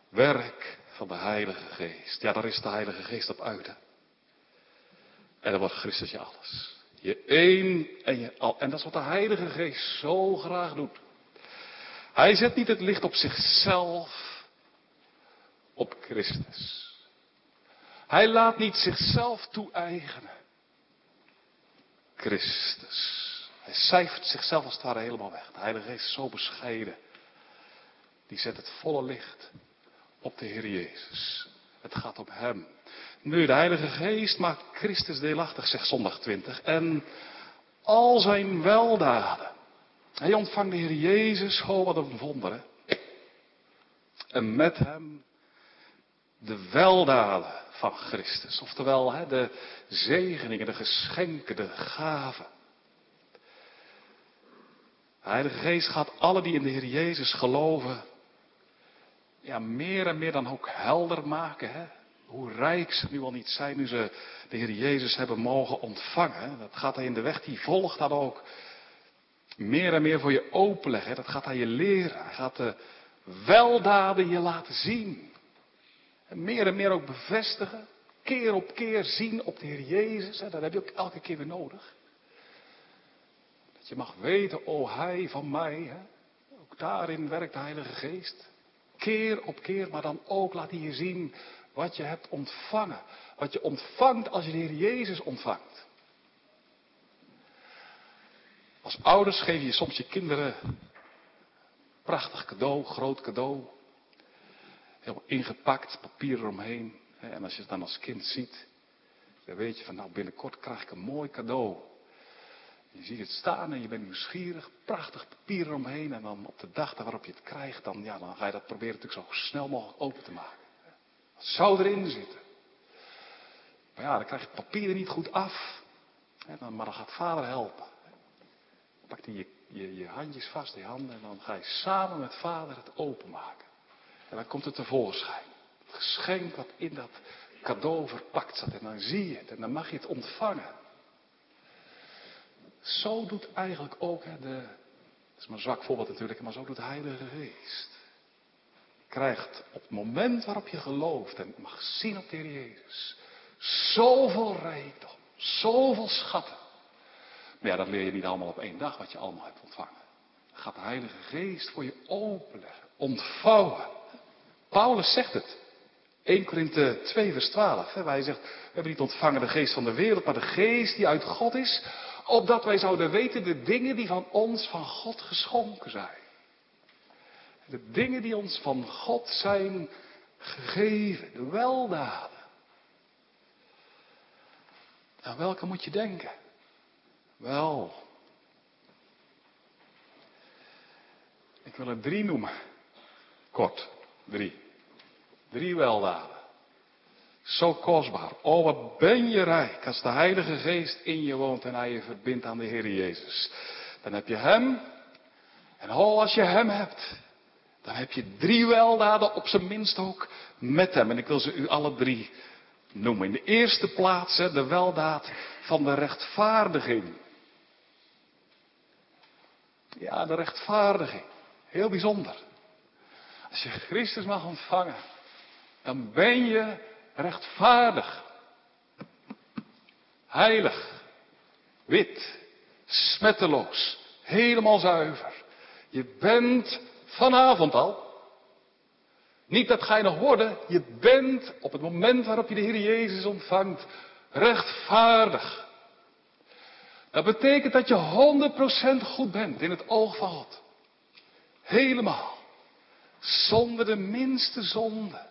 Werk van de Heilige Geest. Ja, daar is de Heilige Geest op uit. En dan wordt Christus je alles. Je één en je al. En dat is wat de Heilige Geest zo graag doet. Hij zet niet het licht op zichzelf, op Christus. Hij laat niet zichzelf toe-eigenen. Christus. Hij cijfert zichzelf als het ware helemaal weg. De Heilige Geest is zo bescheiden. Die zet het volle licht op de Heer Jezus. Het gaat om Hem. Nu, de Heilige Geest maakt Christus deelachtig, zegt zondag 20. En al zijn weldaden. Hij ontvangt de Heer Jezus, oh wat een wonder hè. En met hem de weldaden van Christus. Oftewel hè, de zegeningen, de geschenken, de gaven. De Heilige Geest gaat alle die in de Heer Jezus geloven, ja, meer en meer dan ook helder maken. Hè? Hoe rijk ze nu al niet zijn, nu ze de Heer Jezus hebben mogen ontvangen. Dat gaat hij in de weg, die volgt dat ook meer en meer voor je openleggen. Dat gaat hij je leren. Hij gaat de weldaden je laten zien. En meer en meer ook bevestigen. Keer op keer zien op de Heer Jezus. Dat heb je ook elke keer weer nodig. Je mag weten, oh Hij van mij. Hè? Ook daarin werkt de Heilige Geest. Keer op keer, maar dan ook laat hij je zien wat je hebt ontvangen. Wat je ontvangt als je de Heer Jezus ontvangt. Als ouders geef je soms je kinderen prachtig cadeau, groot cadeau. Heel ingepakt, papier eromheen. En als je het dan als kind ziet, dan weet je van nou binnenkort krijg ik een mooi cadeau. Je ziet het staan en je bent nieuwsgierig, prachtig papier eromheen. En dan op de dag waarop je het krijgt, dan, ja, dan ga je dat proberen natuurlijk zo snel mogelijk open te maken. Wat zou erin zitten? Maar ja, dan krijg je het papier er niet goed af. Maar dan gaat vader helpen. Hij je, je, je handjes vast, die handen, en dan ga je samen met vader het openmaken. En dan komt het tevoorschijn. Het geschenk wat in dat cadeau verpakt zat. En dan zie je het en dan mag je het ontvangen. Zo doet eigenlijk ook hè, de, dat is maar een zwak voorbeeld natuurlijk, maar zo doet de Heilige Geest. Krijgt op het moment waarop je gelooft en mag zien op de Heer Jezus, zoveel rijkdom, zoveel schatten. Maar ja, dat leer je niet allemaal op één dag wat je allemaal hebt ontvangen. Gaat de Heilige Geest voor je openleggen, ontvouwen. Paulus zegt het. 1 Korinthe 2 vers 12, hè, waar hij zegt, we hebben niet ontvangen de geest van de wereld, maar de geest die uit God is, opdat wij zouden weten de dingen die van ons van God geschonken zijn. De dingen die ons van God zijn gegeven, de weldaden. Aan welke moet je denken? Wel, ik wil er drie noemen. Kort, drie. Drie weldaden. Zo kostbaar. Oh, wat ben je rijk als de Heilige Geest in je woont en hij je verbindt aan de Heer Jezus. Dan heb je Hem. En oh, als je Hem hebt, dan heb je drie weldaden, op zijn minst ook met Hem. En ik wil ze u alle drie noemen. In de eerste plaats de weldaad van de rechtvaardiging. Ja, de rechtvaardiging. Heel bijzonder. Als je Christus mag ontvangen, dan ben je rechtvaardig, heilig, wit, smetteloos, helemaal zuiver. Je bent vanavond al. Niet dat ga je nog worden, je bent op het moment waarop je de Heer Jezus ontvangt, rechtvaardig. Dat betekent dat je 100% goed bent in het oog van God. Helemaal. Zonder de minste zonde.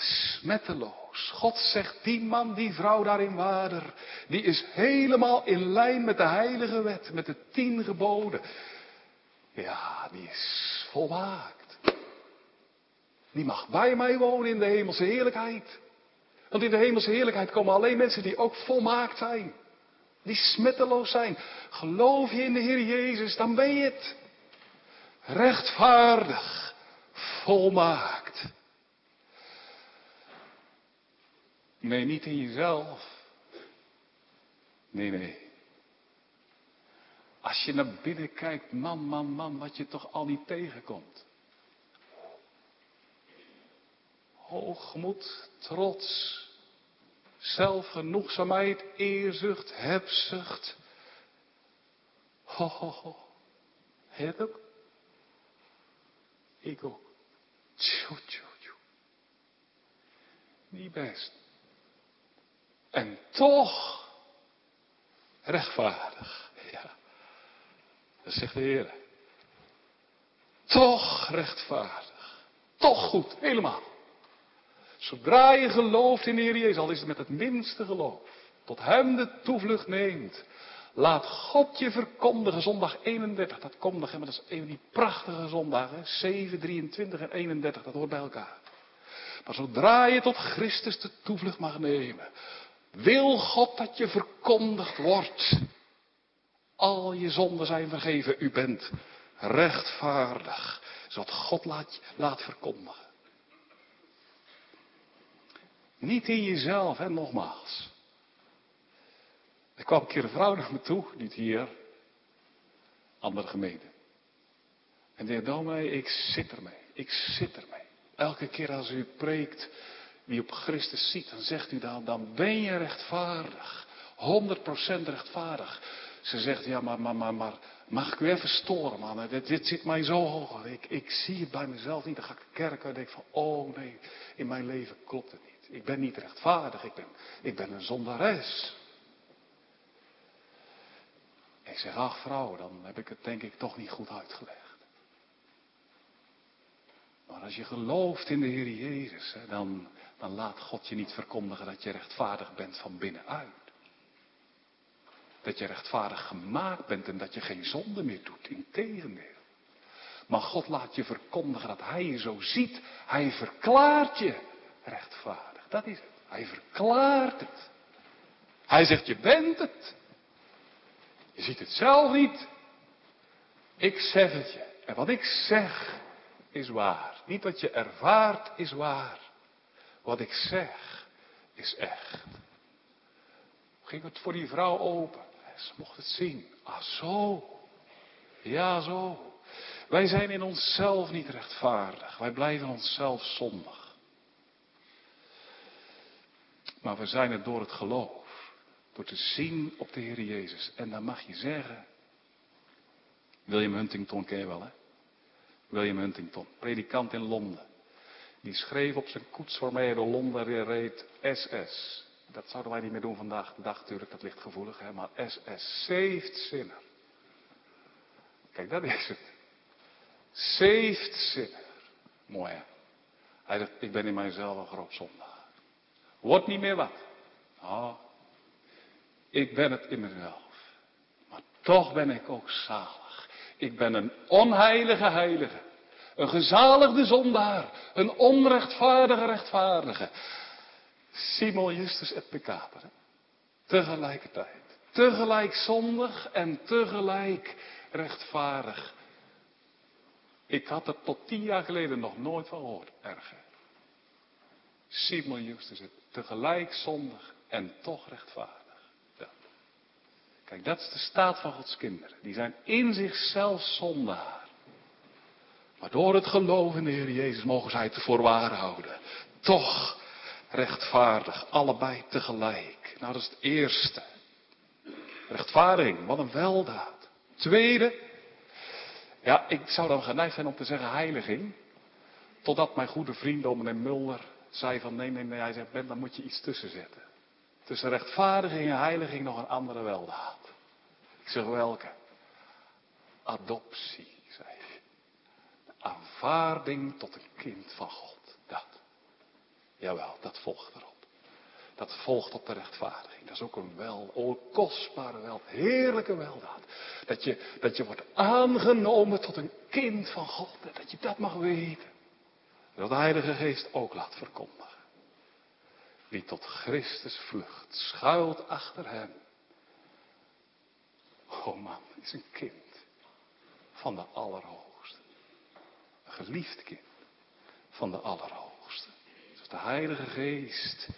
Smetteloos. God zegt, die man, die vrouw daarin waarder, die is helemaal in lijn met de heilige wet, met de tien geboden. Ja, die is volmaakt. Die mag bij mij wonen in de hemelse heerlijkheid. Want in de hemelse heerlijkheid komen alleen mensen die ook volmaakt zijn. Die smetteloos zijn. Geloof je in de Heer Jezus, dan ben je het. Rechtvaardig. Volmaakt. Nee, niet in jezelf. Nee, nee. Als je naar binnen kijkt, man, man, man, wat je toch al niet tegenkomt. Hoogmoed, trots, zelfgenoegzaamheid, eerzucht, hebzucht. Ho, ho, ho. Ook? Ik ook. Tjoe, tjoe, tjoe. Niet best. En toch rechtvaardig. Ja. Dat zegt de Heer. Toch rechtvaardig. Toch goed, helemaal. Zodra je gelooft in de Heer Jezus, al is het met het minste geloof, tot Hem de toevlucht neemt, laat God je verkondigen, zondag 31, dat komt nog, maar dat is een van die prachtige zondagen, 7, 23 en 31, dat hoort bij elkaar. Maar zodra je tot Christus de toevlucht mag nemen, wil God dat je verkondigd wordt. Al je zonden zijn vergeven, u bent rechtvaardig, zodat God laat, laat verkondigen. Niet in jezelf, hè, nogmaals. Er kwam een keer een vrouw naar me toe, niet hier, andere gemeente. En de heer ik zit ermee, ik zit ermee. Elke keer als u preekt, wie op Christus ziet, dan zegt u dan, dan ben je rechtvaardig. 100% rechtvaardig. Ze zegt, ja, maar, maar, maar, maar mag ik u even storen, man? Dit, dit zit mij zo hoog. Ik, ik zie het bij mezelf niet. Dan ga ik de kerk uit en denk van, oh nee, in mijn leven klopt het niet. Ik ben niet rechtvaardig, ik ben, ik ben een zondares. Ik zeg, ach vrouw, dan heb ik het denk ik toch niet goed uitgelegd. Maar als je gelooft in de Heer Jezus, dan, dan laat God je niet verkondigen dat je rechtvaardig bent van binnenuit. Dat je rechtvaardig gemaakt bent en dat je geen zonde meer doet. Integendeel. Maar God laat je verkondigen dat Hij je zo ziet. Hij verklaart je rechtvaardig. Dat is het. Hij verklaart het. Hij zegt, je bent het. Je ziet het zelf niet. Ik zeg het je. En wat ik zeg is waar. Niet wat je ervaart is waar. Wat ik zeg is echt. Ging het voor die vrouw open. Ze mocht het zien. Ah, zo. Ja, zo. Wij zijn in onszelf niet rechtvaardig. Wij blijven onszelf zondig. Maar we zijn het door het geloof. Door te zien op de Heer Jezus. En dan mag je zeggen. William Huntington ken je wel hè? William Huntington, predikant in Londen. Die schreef op zijn koets waarmee hij door Londen reed SS. Dat zouden wij niet meer doen vandaag de dag natuurlijk, dat ligt gevoelig hè. Maar SS, saved sinner. Kijk, dat is het. Saved. Mooi hè. Hij zegt, ik ben in mijzelf een groot zondaar. Wordt niet meer wat. Oh, ik ben het in mezelf. Maar toch ben ik ook zalig. Ik ben een onheilige heilige. Een gezaligde zondaar. Een onrechtvaardige rechtvaardige. Simon Justus et peccator. Tegelijkertijd. Tegelijk zondig en tegelijk rechtvaardig. Ik had er tot tien jaar geleden nog nooit van gehoord. Erger. Simon Justus et tegelijk zondig en toch rechtvaardig. Kijk, dat is de staat van Gods kinderen. Die zijn in zichzelf zondaar. Maar door het geloof in de Heer Jezus mogen zij het voor waar houden. Toch rechtvaardig, allebei tegelijk. Nou, dat is het eerste. Rechtvaardiging, wat een weldaad. Tweede, ja, ik zou dan geneigd zijn om te zeggen heiliging. Totdat mijn goede vriend dominee Mulder zei van nee, nee, nee. Hij zegt, Ben, dan moet je iets tussen zetten. Tussen rechtvaardiging en heiliging nog een andere weldaad. Zeg, welke? Adoptie, zei hij. Aanvaarding tot een kind van God. Dat. Jawel, dat volgt erop. Dat volgt op de rechtvaardiging. Dat is ook een wel, oh, kostbare wel, heerlijke weldaad. Dat je, dat je wordt aangenomen tot een kind van God. Dat je dat mag weten. Dat de Heilige Geest ook laat verkondigen. Wie tot Christus vlucht, schuilt achter hem. Oh man, is een kind van de Allerhoogste. Een geliefd kind van de Allerhoogste. Dus de Heilige Geest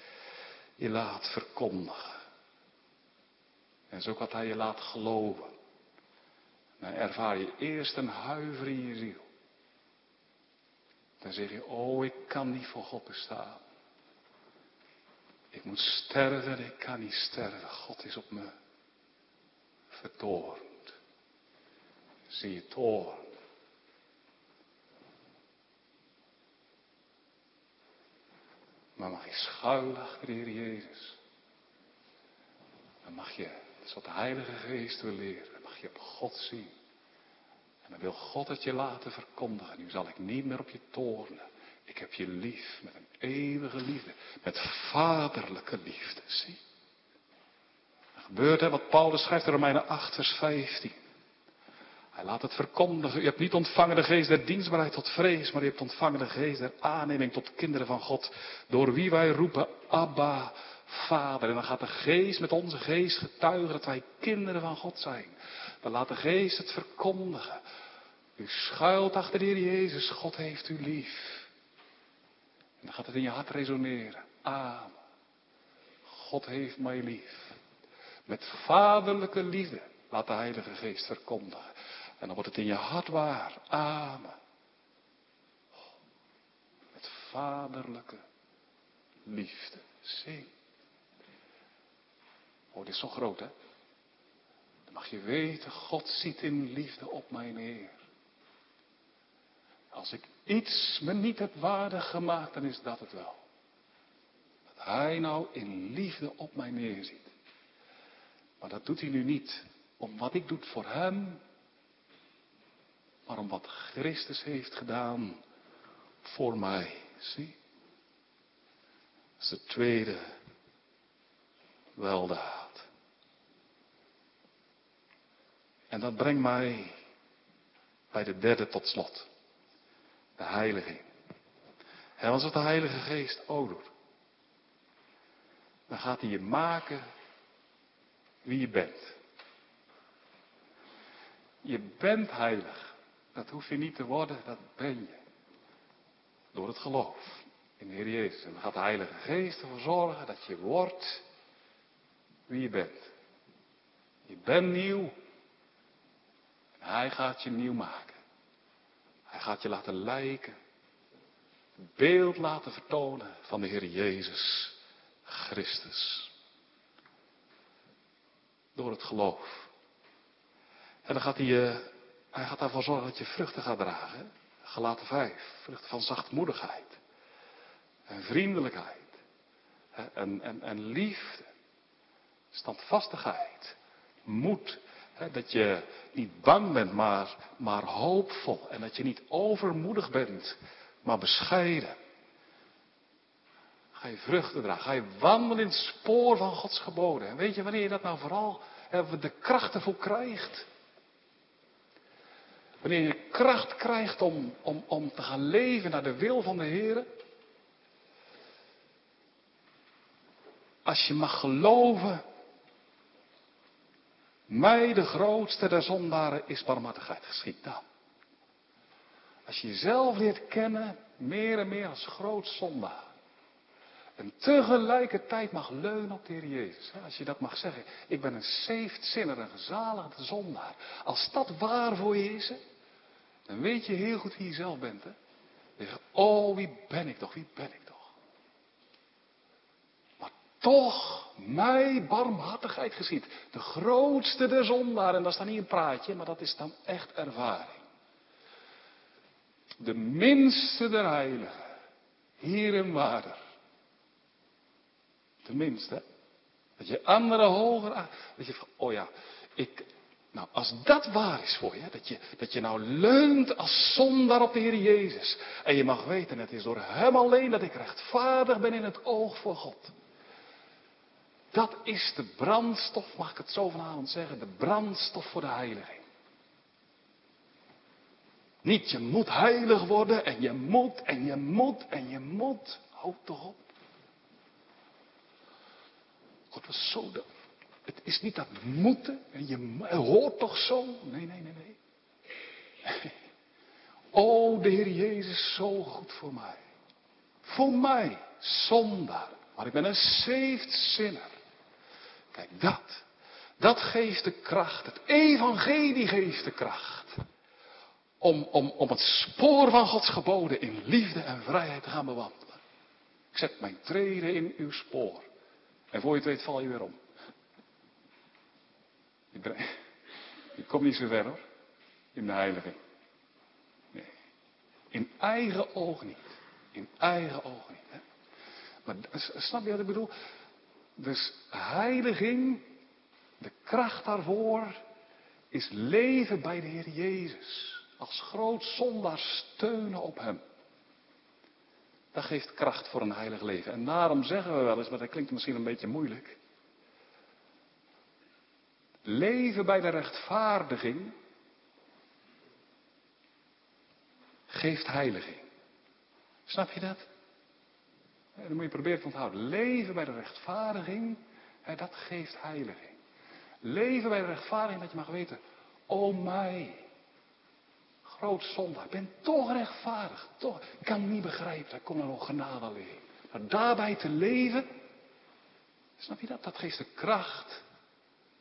je laat verkondigen. En zo wat hij je laat geloven. Dan ervaar je eerst een huiver in je ziel. Dan zeg je, oh, ik kan niet voor God bestaan. Ik moet sterven, ik kan niet sterven. God is op me vertoornd. Zie toorn. Maar mag je schuilen achter de Heer Jezus. Dan mag je, dat is wat de Heilige Geest wil leren, dan mag je op God zien. dan wil God het je laten verkondigen. Nu zal ik niet meer op je toornen. Ik heb je lief met een eeuwige liefde. Met vaderlijke liefde. Zie. Gebeurt hè, wat Paulus schrijft in Romeinen 8 vers 15. Hij laat het verkondigen. U hebt niet ontvangen de geest der dienstbaarheid tot vrees, maar u hebt ontvangen de geest der aanneming tot kinderen van God. Door wie wij roepen, Abba, Vader. En dan gaat de geest met onze geest getuigen dat wij kinderen van God zijn. Dan laat de geest het verkondigen. U schuilt achter de Heer Jezus, God heeft u lief. En dan gaat het in je hart resoneren. Amen. God heeft mij lief. Met vaderlijke liefde laat de Heilige Geest verkondigen. En dan wordt het in je hart waar. Amen. Met vaderlijke liefde. Zing. Oh, dit is zo groot, hè? Dan mag je weten, God ziet in liefde op mij neer. Als ik iets me niet heb waardig gemaakt, dan is dat het wel. Dat Hij nou in liefde op mij neerziet. Maar dat doet Hij nu niet om wat ik doe voor Hem, maar om wat Christus heeft gedaan voor mij. Zie? Dat is de tweede weldaad. En dat brengt mij bij de derde tot slot. De heiliging. En als wat de Heilige Geest ook doet. Dan gaat hij je maken wie je bent. Je bent heilig. Dat hoef je niet te worden, dat ben je. Door het geloof in de Heer Jezus. En dan gaat de Heilige Geest ervoor zorgen dat je wordt wie je bent. Je bent nieuw. En Hij gaat je nieuw maken. Hij gaat je laten lijken. Beeld laten vertonen van de Heer Jezus Christus. Door het geloof. En dan gaat hij, uh, hij gaat ervoor zorgen dat je vruchten gaat dragen. Gelaten vijf. Vruchten van zachtmoedigheid. En vriendelijkheid. En, liefde. Standvastigheid. Moed. dat je niet bang bent, maar, maar hoopvol. En dat je niet overmoedig bent, maar bescheiden. Ga je vruchten dragen. Ga je wandelen in het spoor van Gods geboden. En weet je wanneer je dat nou vooral de kracht ervoor krijgt? Wanneer je kracht krijgt om, om, om te gaan leven naar de wil van de Heer. Als je mag geloven. Mij de grootste der zondaren is barmhartigheid geschied. Dan. Als je jezelf leert kennen, meer en meer als groot zondaar. En tegelijkertijd mag leunen op de Heer Jezus. Als je dat mag zeggen. Ik ben een saved sinner, een gezaligde zondaar. Als dat waar voor je is, dan weet je heel goed wie je zelf bent. Hè? Zegt, oh wie ben ik toch, wie ben ik toch. Maar toch, mij barmhartigheid geziet. De grootste der zondaar. En dat is dan niet een praatje, maar dat is dan echt ervaring. De minste der heiligen. Hier en waarder. Tenminste. Dat je anderen hoger. Dat je oh ja, ik, nou, als dat waar is voor je, dat je, dat je nou leunt als zondaar op de Heer Jezus. En je mag weten, het is door Hem alleen dat ik rechtvaardig ben in het oog voor God. Dat is de brandstof, mag ik het zo vanavond zeggen, de brandstof voor de heiliging. Niet je moet heilig worden en je moet en je moet en je moet. Houd toch op. God was zo de het is niet dat moeten en je hoort toch zo. Nee, nee, nee, nee. Oh, de Heer Jezus, zo goed voor mij. Voor mij, zondaar. Maar ik ben een saved sinner. Kijk, dat. Dat geeft de kracht. Het evangelie geeft de kracht. Om, om, om het spoor van Gods geboden in liefde en vrijheid te gaan bewandelen. Ik zet mijn treden in uw spoor. En voor je het weet val je weer om. Je komt niet zo ver hoor. In de heiliging. Nee. In eigen ogen niet. In eigen ogen niet. Hè? Maar snap je wat ik bedoel? Dus heiliging, de kracht daarvoor, is leven bij de Heer Jezus. als groot zondaar steunen op Hem. Dat geeft kracht voor een heilig leven. En daarom zeggen we wel eens, maar dat klinkt misschien een beetje moeilijk. Leven bij de rechtvaardiging geeft heiliging. Snap je dat? Dan moet je proberen te onthouden. Leven bij de rechtvaardiging, dat geeft heiliging. Leven bij de rechtvaardiging dat je mag weten, o mij, groot zondaar, ik ben toch rechtvaardig, toch, ik kan niet begrijpen, dat komt er nog genade alleen. Maar daarbij te leven, snap je dat? Dat geeft de kracht.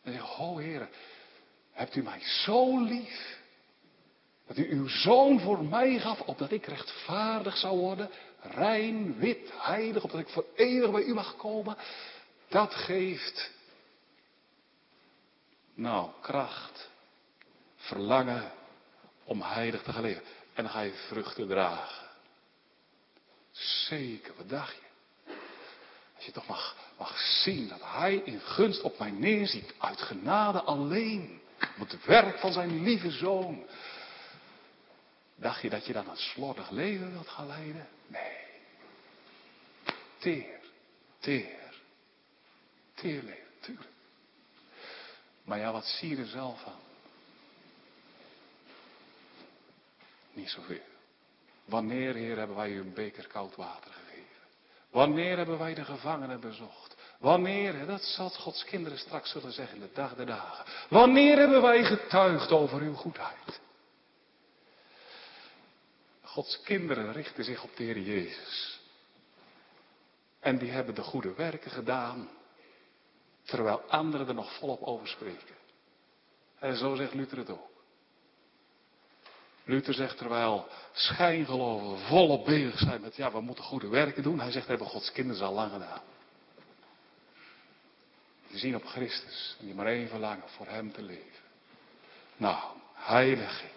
En zeg, oh Heer, hebt u mij zo lief, dat u uw zoon voor mij gaf, opdat ik rechtvaardig zou worden, rein, wit, heilig, opdat ik voor eeuwig bij u mag komen. Dat geeft, nou, kracht, verlangen om heilig te gaan leven. En dan ga je vruchten dragen. Zeker, wat dacht je? Als je toch mag, mag zien dat hij in gunst op mij neerziet, uit genade alleen, op het werk van zijn lieve zoon. Dacht je dat je dan een slordig leven wilt gaan leiden? Nee. Teer, teer, teer leven, tuurlijk. Maar ja, wat zie je er zelf van? Niet zoveel. Wanneer, Heer, hebben wij u een beker koud water gegeven? Wanneer hebben wij de gevangenen bezocht? Wanneer, dat zal Gods kinderen straks zullen zeggen in de dag der dagen. Wanneer hebben wij getuigd over uw goedheid? Gods kinderen richten zich op de Heer Jezus. En die hebben de goede werken gedaan, terwijl anderen er nog volop over spreken. En zo zegt Luther het ook. Luther zegt terwijl schijngeloven volop bezig zijn met, ja, we moeten goede werken doen. Hij zegt, hebben Gods kinderen al lang gedaan. Die zien op Christus en die maar één verlangen voor Hem te leven. Nou, heiliging.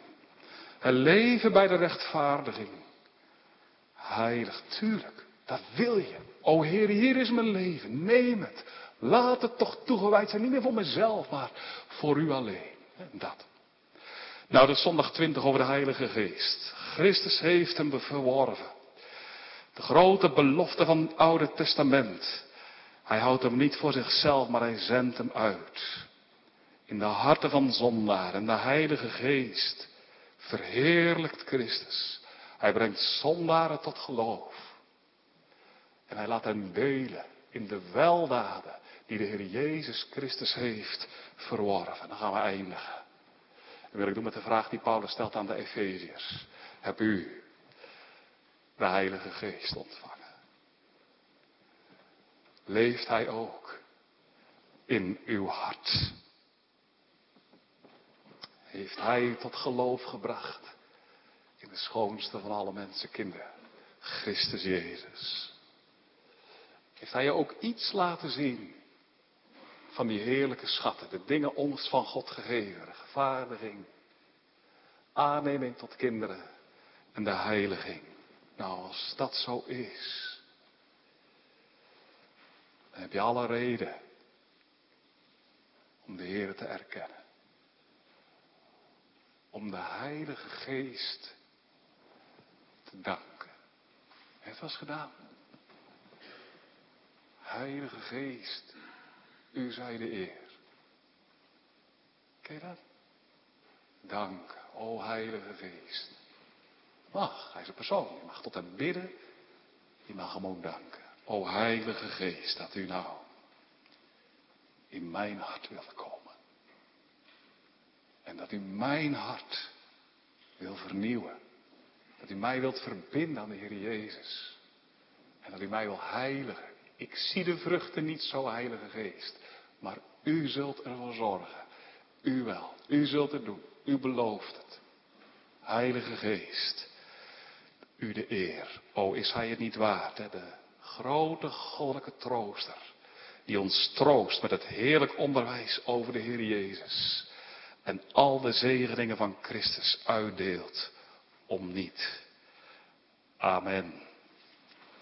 Het leven bij de rechtvaardiging. Heilig, tuurlijk, dat wil je. O Heer, hier is mijn leven, neem het. Laat het toch toegewijd zijn, niet meer voor mezelf, maar voor u alleen. Dat. Nou, is zondag 20 over de Heilige Geest. Christus heeft hem verworven. De grote belofte van het Oude Testament. Hij houdt hem niet voor zichzelf, maar hij zendt hem uit. In de harten van zondaar en de Heilige Geest verheerlijkt Christus. Hij brengt zondaren tot geloof. En hij laat hen delen in de weldaden die de Heer Jezus Christus heeft verworven. Dan gaan we eindigen. En wil ik doen met de vraag die Paulus stelt aan de Efeziërs. Heb u de Heilige Geest ontvangen? Leeft Hij ook in uw hart? Heeft Hij tot geloof gebracht in de schoonste van alle mensenkinderen, Christus Jezus? Heeft Hij je ook iets laten zien van die heerlijke schatten, de dingen ons van God gegeven, rechtvaardiging, aanneming tot kinderen en de heiliging. Nou, als dat zo is, dan heb je alle reden om de Heer te erkennen. Om de Heilige Geest te danken. Het was gedaan. Heilige Geest, u zij de eer. Ken dat? Dank, o Heilige Geest. Mag, hij is een persoon. Je mag tot hem bidden. Je mag hem ook danken. O Heilige Geest, dat u nou in mijn hart wilt komen. En dat u mijn hart wil vernieuwen. Dat u mij wilt verbinden aan de Heer Jezus. En dat u mij wil heiligen. Ik zie de vruchten niet zo, Heilige Geest. Maar u zult ervoor zorgen. U wel. U zult het doen. U belooft het. Heilige Geest. U de eer. O, is hij het niet waard, de grote goddelijke trooster. Die ons troost met het heerlijk onderwijs over de Heer Jezus. En al de zegeningen van Christus uitdeelt om niet. Amen.